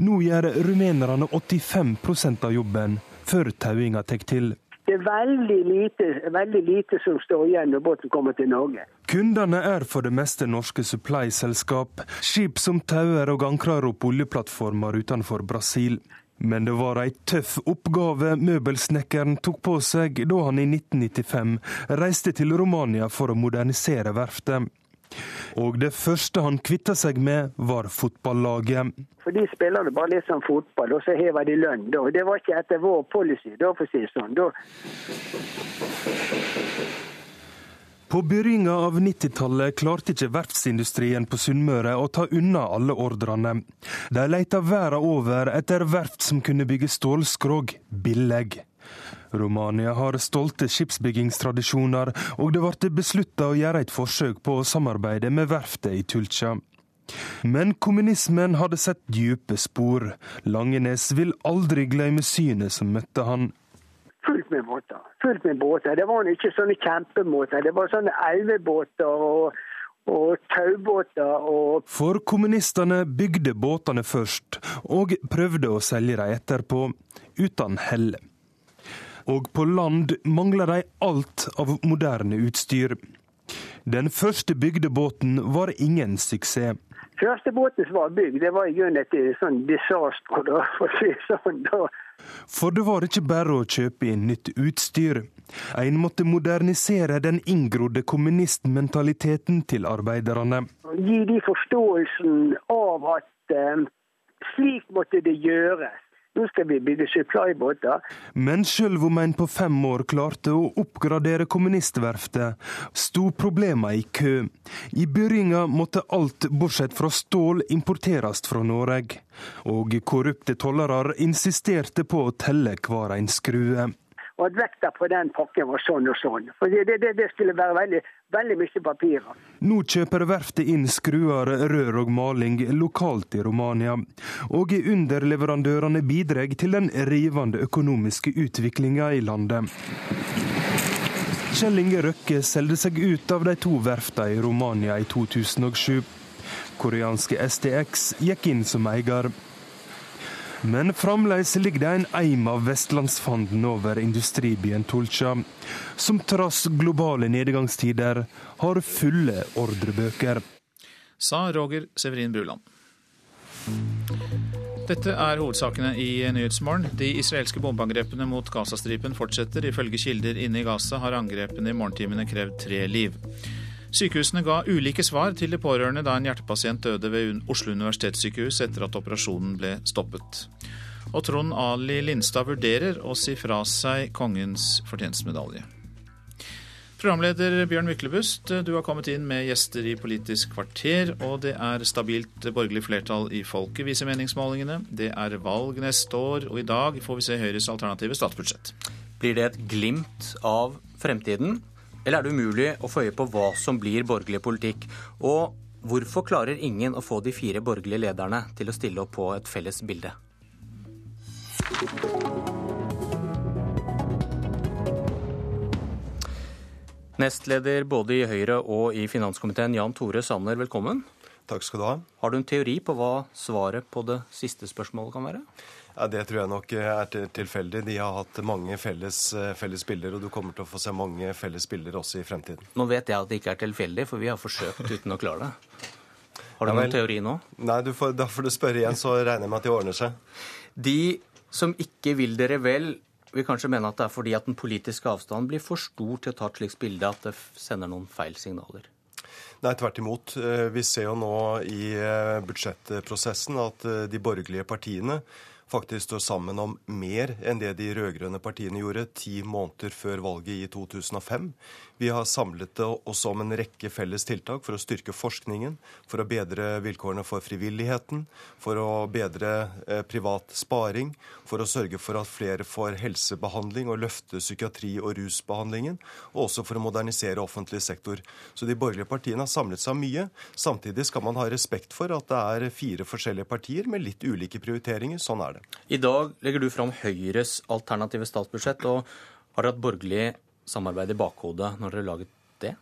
Nå gjør rumenerne 85% av jobben før tauinga tar til. Det er veldig lite, veldig lite, som står igjen når båten kommer til Norge. Kundene er for det meste norske supply-selskap, skip som tauer og ankrer opp oljeplattformer utenfor Brasil. Men det var ei tøff oppgave møbelsnekkeren tok på seg da han i 1995 reiste til Romania for å modernisere verftet. Og det første han kvitta seg med, var fotballaget. For De spiller bare litt sånn fotball, og så hever de lønn. Da. Det var ikke etter vår policy, da, for å si det sånn. Da. På begynnelsen av 90-tallet klarte ikke verftsindustrien på Sunnmøre å ta unna alle ordrene. De leita verden over etter verft som kunne bygge stålskrog billig. Romania har stolte skipsbyggingstradisjoner, og det ble beslutta å gjøre et forsøk på å samarbeide med verftet i Tulcha. Men kommunismen hadde sett dype spor. Langenes vil aldri glemme synet som møtte han. Fullt med båter. Fullt med båter. Det var ikke sånne kjempebåter. Det var sånne elvebåter og, og taubåter og For kommunistene bygde båtene først, og prøvde å selge dem etterpå, uten hell og på land mangler de alt av moderne utstyr. Den første bygdebåten var ingen suksess. Første båten som var bygd, det var i grunnen et sånn disaster. Da, for, si sånn, da. for det var ikke bare å kjøpe inn nytt utstyr. En måtte modernisere den inngrodde kommunistmentaliteten til arbeiderne. Gi de forståelsen av at eh, slik måtte det gjøres. Nå skal vi bygge supply-båter. Men sjøl om en på fem år klarte å oppgradere kommunistverftet, sto problemene i kø. I begynnelsen måtte alt bortsett fra stål importeres fra Norge. Og korrupte tollere insisterte på å telle hver en skrue og at vekta på den pakken var sånn og sånn. For Det, det, det skulle være veldig, veldig mye papirer. Nå kjøper verftet inn skruer, rør og maling lokalt i Romania. Og underleverandørene bidrar til den rivende økonomiske utviklinga i landet. Kjell Inge Røkke solgte seg ut av de to verftene i Romania i 2007. Koreanske STX gikk inn som eier. Men fremdeles ligger det en eim av vestlandsfanden over industribyen Tulcha, som trass globale nedgangstider har fulle ordrebøker. Sa Roger Severin Bruland. Dette er hovedsakene i Nyhetsmorgen. De israelske bombeangrepene mot Gazastripen fortsetter. Ifølge kilder inne i Gaza har angrepene i morgentimene krevd tre liv. Sykehusene ga ulike svar til de pårørende da en hjertepasient døde ved Oslo universitetssykehus etter at operasjonen ble stoppet. Og Trond Ali Lindstad vurderer å si fra seg kongens fortjenstmedalje. Programleder Bjørn Myklebust, du har kommet inn med gjester i Politisk kvarter, og det er stabilt borgerlig flertall i folket, viser meningsmålingene. Det er valg neste år, og i dag får vi se Høyres alternative statsbudsjett. Blir det et glimt av fremtiden, eller er det umulig å få øye på hva som blir borgerlig politikk? Og hvorfor klarer ingen å få de fire borgerlige lederne til å stille opp på et felles bilde? Nestleder både i Høyre og i finanskomiteen, Jan Tore Sanner, velkommen. Takk skal du ha. Har du en teori på hva svaret på det siste spørsmålet kan være? Ja, Det tror jeg nok er tilfeldig. De har hatt mange felles, eh, felles bilder, og du kommer til å få se mange felles bilder også i fremtiden. Nå vet jeg at det ikke er tilfeldig, for vi har forsøkt uten å klare det. Har du ja, noen teori nå? Nei, får, da får du spørre igjen, så regner jeg med at de ordner seg. De som ikke vil dere vel, vil kanskje mene at det er fordi at den politiske avstanden blir for stor til å ta et slikt bilde at det sender noen feil signaler? Nei, tvert imot. Eh, vi ser jo nå i eh, budsjettprosessen at eh, de borgerlige partiene faktisk står sammen om mer enn det de rød-grønne partiene gjorde ti måneder før valget i 2005. Vi har samlet oss om en rekke felles tiltak for å styrke forskningen, for å bedre vilkårene for frivilligheten, for å bedre eh, privat sparing, for å sørge for at flere får helsebehandling og løfte psykiatri- og rusbehandlingen, og også for å modernisere offentlig sektor. Så de borgerlige partiene har samlet seg mye. Samtidig skal man ha respekt for at det er fire forskjellige partier med litt ulike prioriteringer. Sånn er det. I dag legger du fram Høyres alternative statsbudsjett. og har hatt borgerlig samarbeid i bakhodet når dere laget det?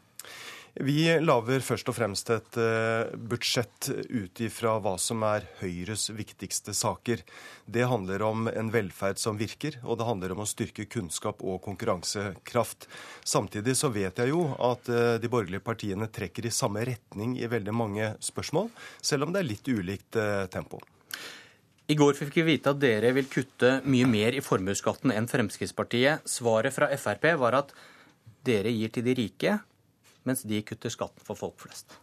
Vi lager først og fremst et uh, budsjett ut ifra hva som er Høyres viktigste saker. Det handler om en velferd som virker, og det handler om å styrke kunnskap og konkurransekraft. Samtidig så vet jeg jo at uh, de borgerlige partiene trekker i samme retning i veldig mange spørsmål, selv om det er litt ulikt uh, tempo. I går fikk vi vite at dere vil kutte mye mer i formuesskatten enn Fremskrittspartiet. Svaret fra Frp var at dere gir til de rike, mens de kutter skatten for folk flest.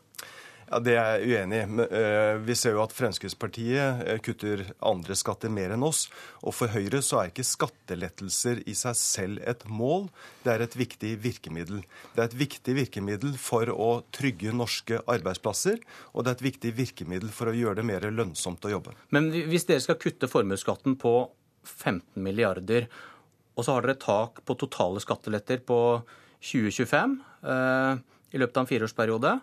Ja, Det er jeg uenig i. Eh, vi ser jo at Fremskrittspartiet eh, kutter andre skatter mer enn oss. Og for Høyre så er ikke skattelettelser i seg selv et mål, det er et viktig virkemiddel. Det er et viktig virkemiddel for å trygge norske arbeidsplasser, og det er et viktig virkemiddel for å gjøre det mer lønnsomt å jobbe. Men hvis dere skal kutte formuesskatten på 15 milliarder, og så har dere tak på totale skatteletter på 2025 eh, i løpet av en fireårsperiode,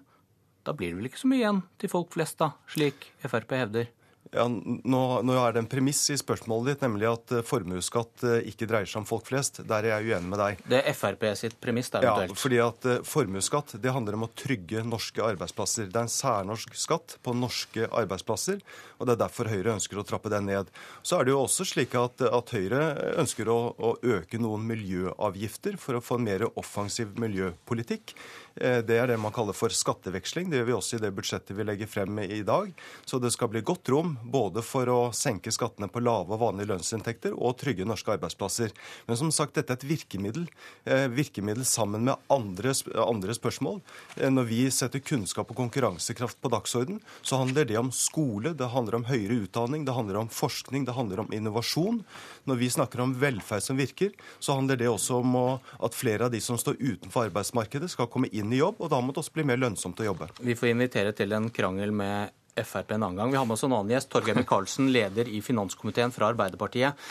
da blir det vel ikke så mye igjen til folk flest, da, slik Frp hevder? Ja, nå, nå, er det en premiss i spørsmålet ditt, nemlig at uh, formuesskatt uh, ikke dreier seg om folk flest. Der er jeg uenig med deg. Det er Frp sitt premiss, da, eventuelt? Ja, fordi at uh, formuesskatt det handler om å trygge norske arbeidsplasser. Det er en særnorsk skatt på norske arbeidsplasser, og det er derfor Høyre ønsker å trappe den ned. Så er det jo også slik at, at Høyre ønsker å, å øke noen miljøavgifter for å få en mer offensiv miljøpolitikk. Det er det man kaller for skatteveksling. Det gjør vi også i det budsjettet vi legger frem i dag. Så det skal bli godt rom både for å senke skattene på lave og vanlige lønnsinntekter og trygge norske arbeidsplasser. Men som sagt, dette er et virkemiddel. Eh, virkemiddel sammen med andre, andre spørsmål. Eh, når vi setter kunnskap og konkurransekraft på dagsorden, så handler det om skole, det handler om høyere utdanning, det handler om forskning, det handler om innovasjon. Når vi snakker om velferd som virker, så handler det også om at flere av de som står utenfor arbeidsmarkedet, skal komme inn i jobb, og da må det også bli mer lønnsomt å jobbe. Vi får invitere til en krangel med Frp en annen gang. Vi har med oss en annen gjest, Torgeir Micaelsen, leder i finanskomiteen fra Arbeiderpartiet.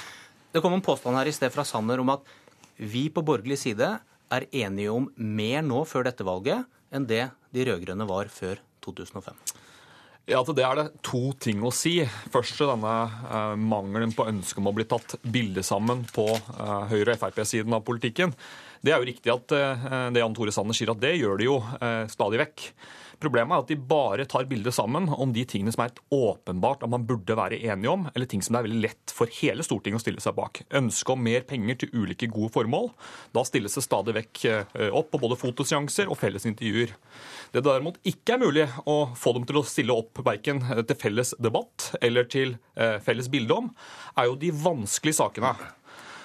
Det kom en påstand her i sted fra Sanner om at vi på borgerlig side er enige om mer nå før dette valget enn det de rød-grønne var før 2005. Ja, til Det er det to ting å si. Først denne eh, mangelen på ønske om å bli tatt bilde sammen på eh, Høyre- og Frp-siden av politikken. Det er jo riktig at eh, det Jan Tore Sanner sier, at det gjør de jo eh, stadig vekk. Problemet er at de bare tar bildet sammen om de tingene som er et åpenbart at man burde være enige om, eller ting som det er veldig lett for hele Stortinget å stille seg bak. Ønske om mer penger til ulike gode formål. Da stilles det stadig vekk eh, opp på både fotoseanser og felles intervjuer. Det derimot ikke er mulig å få dem til å stille opp verken til felles debatt eller til felles bilde om, er jo de vanskelige sakene.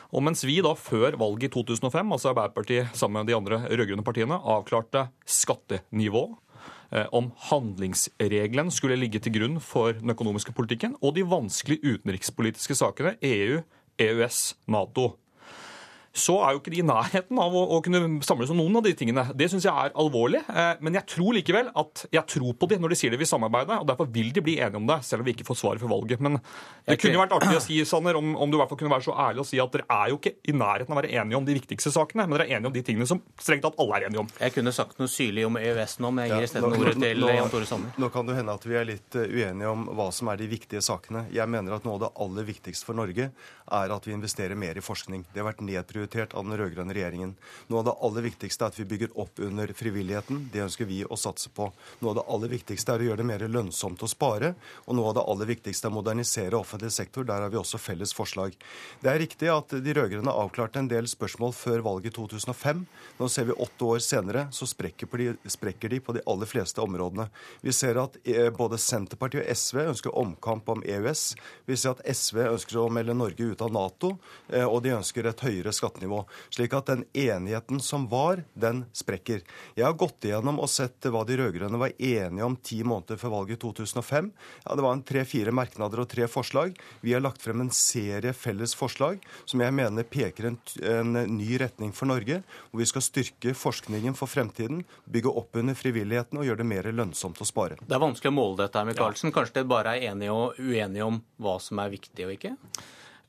Og mens vi da før valget i 2005, altså Arbeiderpartiet sammen med de andre rød-grønne partiene, avklarte skattenivå, om handlingsregelen skulle ligge til grunn for den økonomiske politikken, og de vanskelige utenrikspolitiske sakene EU, EØS, Nato så er jo ikke de i nærheten av å, å kunne samles om noen av de tingene. Det syns jeg er alvorlig. Eh, men jeg tror likevel at jeg tror på de når de sier de vil samarbeide, og derfor vil de bli enige om det, selv om vi ikke får svaret for valget. Men det kunne jo vært artig å si, Sanner, om, om, du i hvert fall kunne være så ærlig å si at dere er jo ikke i nærheten av å være enige om de viktigste sakene, men dere er enige om de tingene som strengt tatt alle er enige om. Jeg kunne sagt noe syrlig om EØS nå, men jeg gir isteden ja, ordet til nå, Jan Tore Sanner. Nå kan det hende at vi er litt eh, uenige om hva som er de viktige sakene. Jeg mener at noe av det aller viktigste for Norge er at vi investerer mer i forskning. Det har vært nedprioritert av den rød-grønne regjeringen. Noe av det aller viktigste er at vi bygger opp under frivilligheten. Det ønsker vi å satse på. Noe av det aller viktigste er å gjøre det mer lønnsomt å spare. Og noe av det aller viktigste er å modernisere offentlig sektor. Der har vi også felles forslag. Det er riktig at de rød-grønne avklarte en del spørsmål før valget i 2005. Nå ser vi åtte år senere, så sprekker de, sprekker de på de aller fleste områdene. Vi ser at eh, både Senterpartiet og SV ønsker omkamp om EØS. Vi ser at SV ønsker å melde Norge ut av Nato, eh, og de ønsker et høyere skattenivå. Slik at den enigheten som var, den sprekker. Jeg har gått igjennom og sett hva de rød-grønne var enige om ti måneder før valget i 2005. Ja, Det var en tre-fire merknader og tre forslag. Vi har lagt frem en serie felles forslag som jeg mener peker en, en ny retning for Norge, hvor vi skal styrke forskningen for fremtiden, bygge opp under frivilligheten og gjøre det mer lønnsomt å spare. Det er vanskelig å måle dette, Michaelsen. Kanskje dere bare er enige og uenige om hva som er viktig og ikke?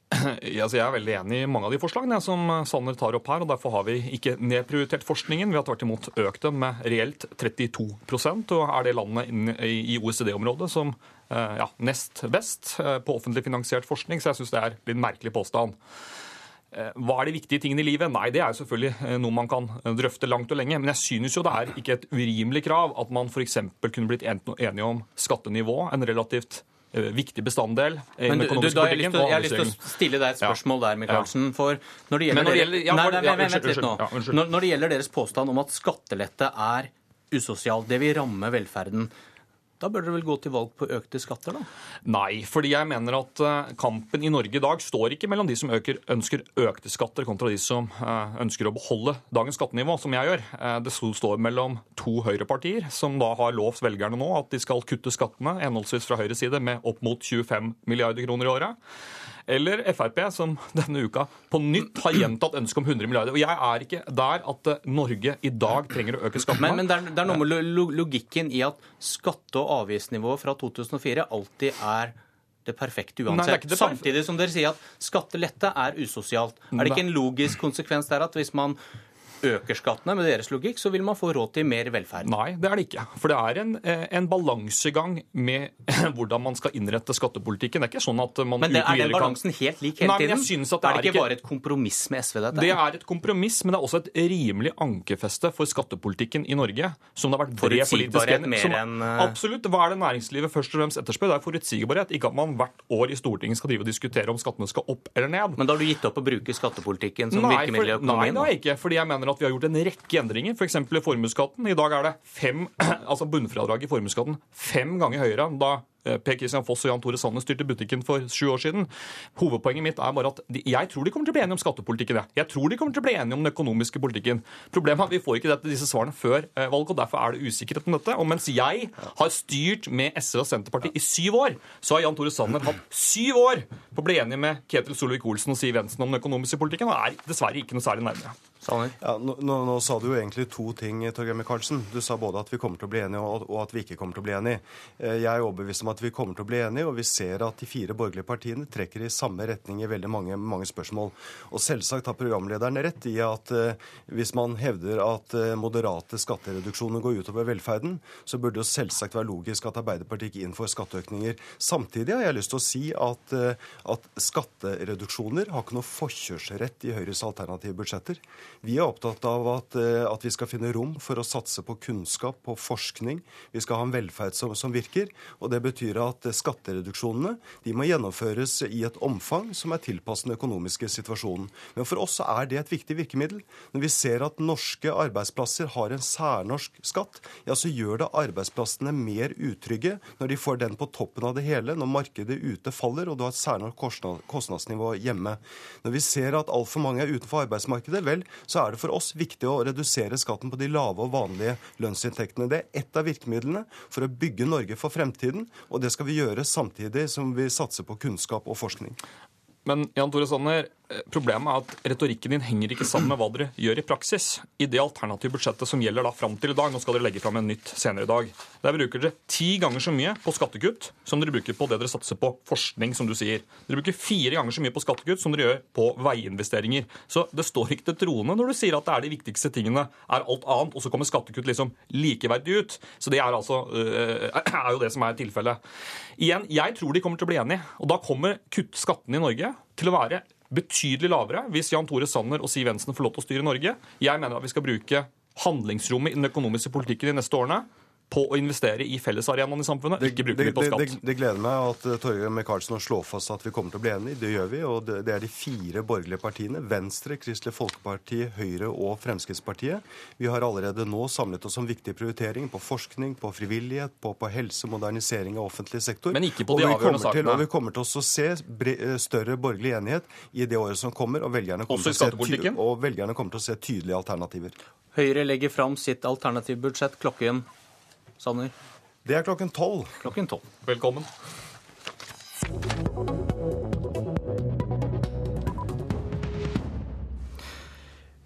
Jeg er veldig enig i mange av de forslagene som Sanner tar opp her. og Derfor har vi ikke nedprioritert forskningen. Vi har tvert imot økt den med reelt 32% og er det landet i OECD-området som eh, ja, nest best eh, på offentlig finansiert forskning. Så jeg syns det er litt merkelig påstand. Eh, hva er de viktige tingene i livet? Nei, Det er jo selvfølgelig noe man kan drøfte langt og lenge. Men jeg synes jo det er ikke et urimelig krav at man f.eks. kunne blitt enige om skattenivå, en relativt Eh, viktig bestanddel i den økonomiske politikken. Jeg har lyst til å stille deg et spørsmål der, Michaelsen. For når det gjelder deres påstand om at skattelette er usosialt, det vil ramme velferden, da bør dere vel gå til valg på økte skatter, da? Nei, fordi jeg mener at eh, kampen i Norge i dag står ikke mellom de som øker, ønsker økte skatter, kontra de som eh, ønsker å beholde dagens skattenivå, som jeg gjør. Eh, det står mellom to høyrepartier, som da har lovt velgerne nå at de skal kutte skattene, henholdsvis fra høyre side med opp mot 25 milliarder kroner i året eller Frp, som denne uka på nytt har gjentatt ønsket om 100 milliarder. Og Jeg er ikke der at Norge i dag trenger å øke skattene. Men, men det, er, det, er, noe med logikken i at skatte- og avgiftsnivået fra 2004 alltid er det perfekte uansett. Nei, det det Samtidig som dere sier at skattelette er usosialt. Er det ikke en logisk konsekvens der at hvis man øker skattene med deres logikk, så vil man få råd til mer velferd. Nei, det er det ikke. For det er en, eh, en balansegang med hvordan man skal innrette skattepolitikken. Det er ikke sånn at man Men det, er den balansen helt lik hele Nei, tiden? Det er, det ikke bare et kompromiss med SV, dette? Det er et kompromiss, men det er også et rimelig ankerfeste for skattepolitikken i Norge. Som det har vært bred politisk enn eh, Absolutt. Hva er det næringslivet først og fremst etterspør? Det er forutsigbarhet. Ikke at man hvert år i Stortinget skal drive og diskutere om skattene skal opp eller ned. Men da har du gitt opp å bruke skattepolitikken som virkemiddel i økonomien? Nei, det har jeg ikke. fordi jeg mener at vi har gjort en rekke endringer, f.eks. i formuesskatten. I dag er det fem, altså bunnfradraget i formuesskatten fem ganger høyere enn da Eh, Per Kristian Foss og Jan Tore Sanner styrte butikken for sju år siden. Hovedpoenget mitt er bare at de, jeg tror de kommer til å bli enige om skattepolitikken. Jeg. jeg tror de kommer til å bli enige om den økonomiske politikken. Problemet er at vi får ikke dette, disse svarene før eh, valget, og derfor er det usikkerhet om dette. Og mens jeg har styrt med SV og Senterpartiet i syv år, så har Jan Tore Sanner hatt syv år på å bli enig med Ketil Solvik-Olsen og Siv Jensen om den økonomiske politikken, og er dessverre ikke noe særlig nærmere. Ja, nå, nå, sa du jo egentlig to ting, Torgeir Micaelsen. Du sa både at vi kommer til å bli enige, og, og at vi ikke kommer til å bli enige. Eh, jeg er overbevist om at vi kommer til å bli enige, og vi ser at de fire borgerlige partiene trekker i samme retning i veldig mange, mange spørsmål. Og selvsagt har programlederen rett i at uh, hvis man hevder at uh, moderate skattereduksjoner går utover velferden, så burde det jo selvsagt være logisk at Arbeiderpartiet gikk inn for skatteøkninger. Samtidig har jeg lyst til å si at, uh, at skattereduksjoner har ikke noe forkjørsrett i Høyres alternative budsjetter. Vi er opptatt av at, at vi skal finne rom for å satse på kunnskap, på forskning. Vi skal ha en velferd som, som virker. og det betyr at skattereduksjonene de må gjennomføres i et omfang som er tilpasset den økonomiske situasjonen. Men for oss er det et viktig virkemiddel. Når vi ser at norske arbeidsplasser har en særnorsk skatt, ja, så gjør det arbeidsplassene mer utrygge når de får den på toppen av det hele, når markedet ute faller og du har et særnorsk kostnadsnivå hjemme. Når vi ser at altfor mange er utenfor arbeidsmarkedet, vel, så er det for oss viktig å redusere skatten på de lave og vanlige lønnsinntektene. Det er ett av virkemidlene for å bygge Norge for fremtiden, og det skal vi gjøre samtidig som vi satser på kunnskap og forskning. Men Jan Tore Sanner, problemet er at retorikken din henger ikke sammen med hva dere gjør i praksis. I det alternative budsjettet som gjelder da fram til i dag, nå skal dere legge fram en nytt senere i dag, der bruker dere ti ganger så mye på skattekutt som dere bruker på det dere satser på forskning, som du sier. Dere bruker fire ganger så mye på skattekutt som dere gjør på veiinvesteringer. Så det står ikke til troende når du sier at det er de viktigste tingene, er alt annet, og så kommer skattekutt liksom likeverdig ut. Så det er altså øh, er jo det som er tilfellet. Igjen, jeg tror de kommer til å bli enige, og da kommer kutt skattene i Norge til å være betydelig lavere hvis Jan Tore Sanner og Siv Jensen får lov til å styre Norge. Jeg mener at vi skal bruke handlingsrommet i den økonomiske politikken de neste årene på å investere i fellesarenaene i samfunnet, ikke bruke det på skatt. Det, det, det, gleder meg at uh, Torgeir Micaelsen slår fast at vi kommer til å bli enige. Det gjør vi. og det, det, er de fire borgerlige partiene, Venstre, Kristelig Folkeparti, Høyre og Fremskrittspartiet. Vi har allerede nå samlet oss om viktige prioriteringer på forskning, på frivillighet, på, på helse, modernisering av offentlig sektor. Men ikke på de avgjørende sakene. Og vi kommer til å se eh, større borgerlig enighet i det året som kommer, og velgerne kommer, til å, se, og velgerne kommer til å se tydelige alternativer. Høyre legger fram sitt alternative budsjett klokken Sanner? Det er klokken tolv. Klokken tolv. Velkommen.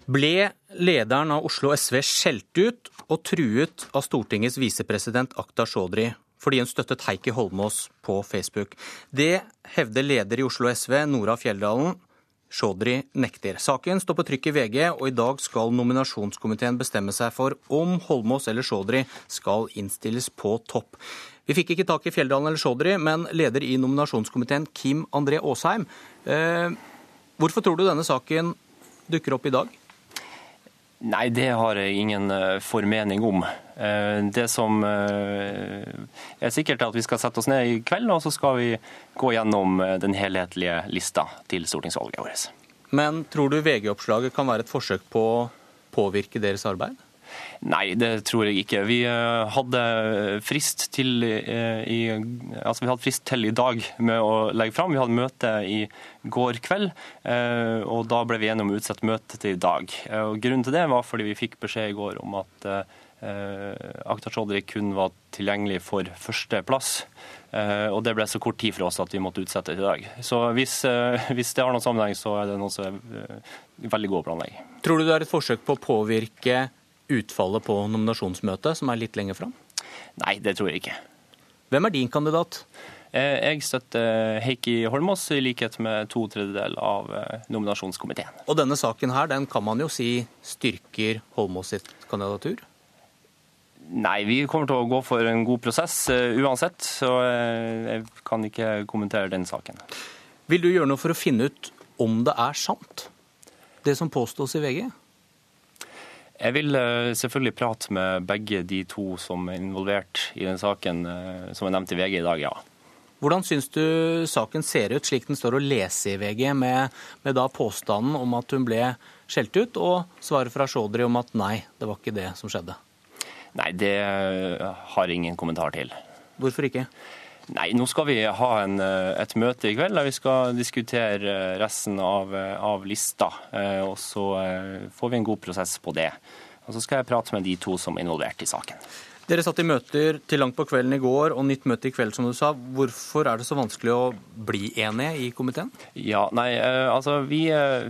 Ble lederen av Oslo SV skjelt ut og truet av Stortingets visepresident Akhtar Chaudhry fordi hun støttet Heikki Holmås på Facebook. Det hevder leder i Oslo SV, Nora Fjelldalen, Chaudhry nekter. Saken står på trykk i VG, og i dag skal nominasjonskomiteen bestemme seg for om Holmås eller Chaudhry skal innstilles på topp. Vi fikk ikke tak i Fjelldalen eller Chaudhry, men leder i nominasjonskomiteen, Kim André Aasheim. Eh, hvorfor tror du denne saken dukker opp i dag? Nei, det har jeg ingen eh, formening om. Eh, det som eh, er sikkert, er at vi skal sette oss ned i kveld, og så skal vi gå gjennom den helhetlige lista til stortingsvalget vårt. Men tror du VG-oppslaget kan være et forsøk på å påvirke deres arbeid? Nei, det tror jeg ikke. Vi eh, hadde frist til eh, i, altså vi hadde frist til i dag med å legge fram. Vi hadde møte i går kveld, eh, og da ble vi enige om å utsette møtet til i dag. Og grunnen til det var fordi vi fikk beskjed i går om at Akhtar Chaudhry kun var tilgjengelig for førsteplass. Og det ble så kort tid for oss at vi måtte utsette det i dag. Så hvis, hvis det har noen sammenheng, så er det noe som er veldig god planlegging. Tror du det er et forsøk på å påvirke utfallet på nominasjonsmøtet, som er litt lenger fram? Nei, det tror jeg ikke. Hvem er din kandidat? Eh, jeg støtter Heikki Holmås, i likhet med to tredjedel av eh, nominasjonskomiteen. Og denne saken her, den kan man jo si styrker Holmås sitt kandidatur? Nei, vi kommer til å gå for en god prosess uh, uansett, så uh, jeg kan ikke kommentere den saken. Vil du gjøre noe for å finne ut om det er sant, det som påstås i VG? Jeg vil eh, selvfølgelig prate med begge de to som er involvert i den saken eh, som er nevnt i VG i dag, ja. Hvordan syns du saken ser ut slik den står å lese i VG, med, med da påstanden om at hun ble skjelt ut, og svaret fra Sjådri om at nei, det var ikke det som skjedde? Nei, det eh, har jeg ingen kommentar til. Hvorfor ikke? Nei, Nå skal vi ha en, et møte i kveld der vi skal diskutere resten av, av lista. Og så får vi en god prosess på det. Og så skal jeg prate med de to som er involvert i saken. Dere satt i møter til langt på kvelden i går og nytt møte i kveld, som du sa. Hvorfor er det så vanskelig å bli enige i komiteen? Ja, nei, altså Vi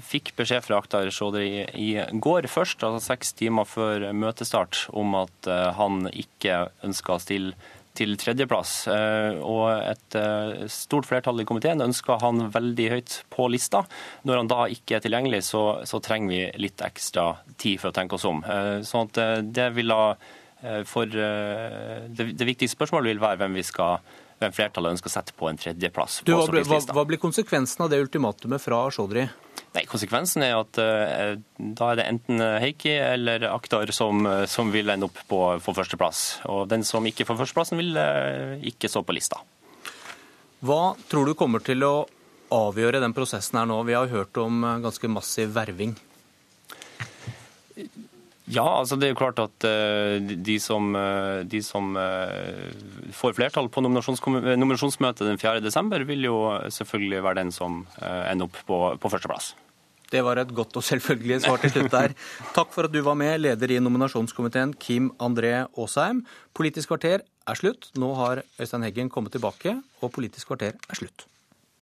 fikk beskjed fra Akhtar Chaudhry i går først, altså seks timer før møtestart, om at han ikke ønska å stille til tredjeplass. Eh, og et eh, stort flertall i komiteen ønsker han veldig høyt på lista. Når han da ikke er tilgjengelig, så, så trenger vi litt ekstra tid for å tenke oss om. Eh, sånn at det vil da for det, det viktige spørsmålet vil være hvem vi skal hvem flertallet ønsker å sette på en tredjeplass. Du, hva, hva, hva, blir konsekvensen av det ultimatumet fra Chaudhry? Nei, Konsekvensen er at uh, da er det enten Heikki eller Aktar som, som vil ende opp på, på førsteplass. Og den som ikke får førsteplassen, vil uh, ikke stå på lista. Hva tror du kommer til å avgjøre den prosessen her nå? Vi har hørt om ganske massiv verving. Ja, altså det er jo klart at uh, de som, uh, de som uh, får flertall på nominasjonsmøtet den 4.12, vil jo selvfølgelig være den som ender opp på, på førsteplass. Det var et godt og selvfølgelig svar til slutt der. Takk for at du var med, leder i nominasjonskomiteen Kim André Aasheim. Politisk kvarter er slutt. Nå har Øystein Heggen kommet tilbake, og Politisk kvarter er slutt.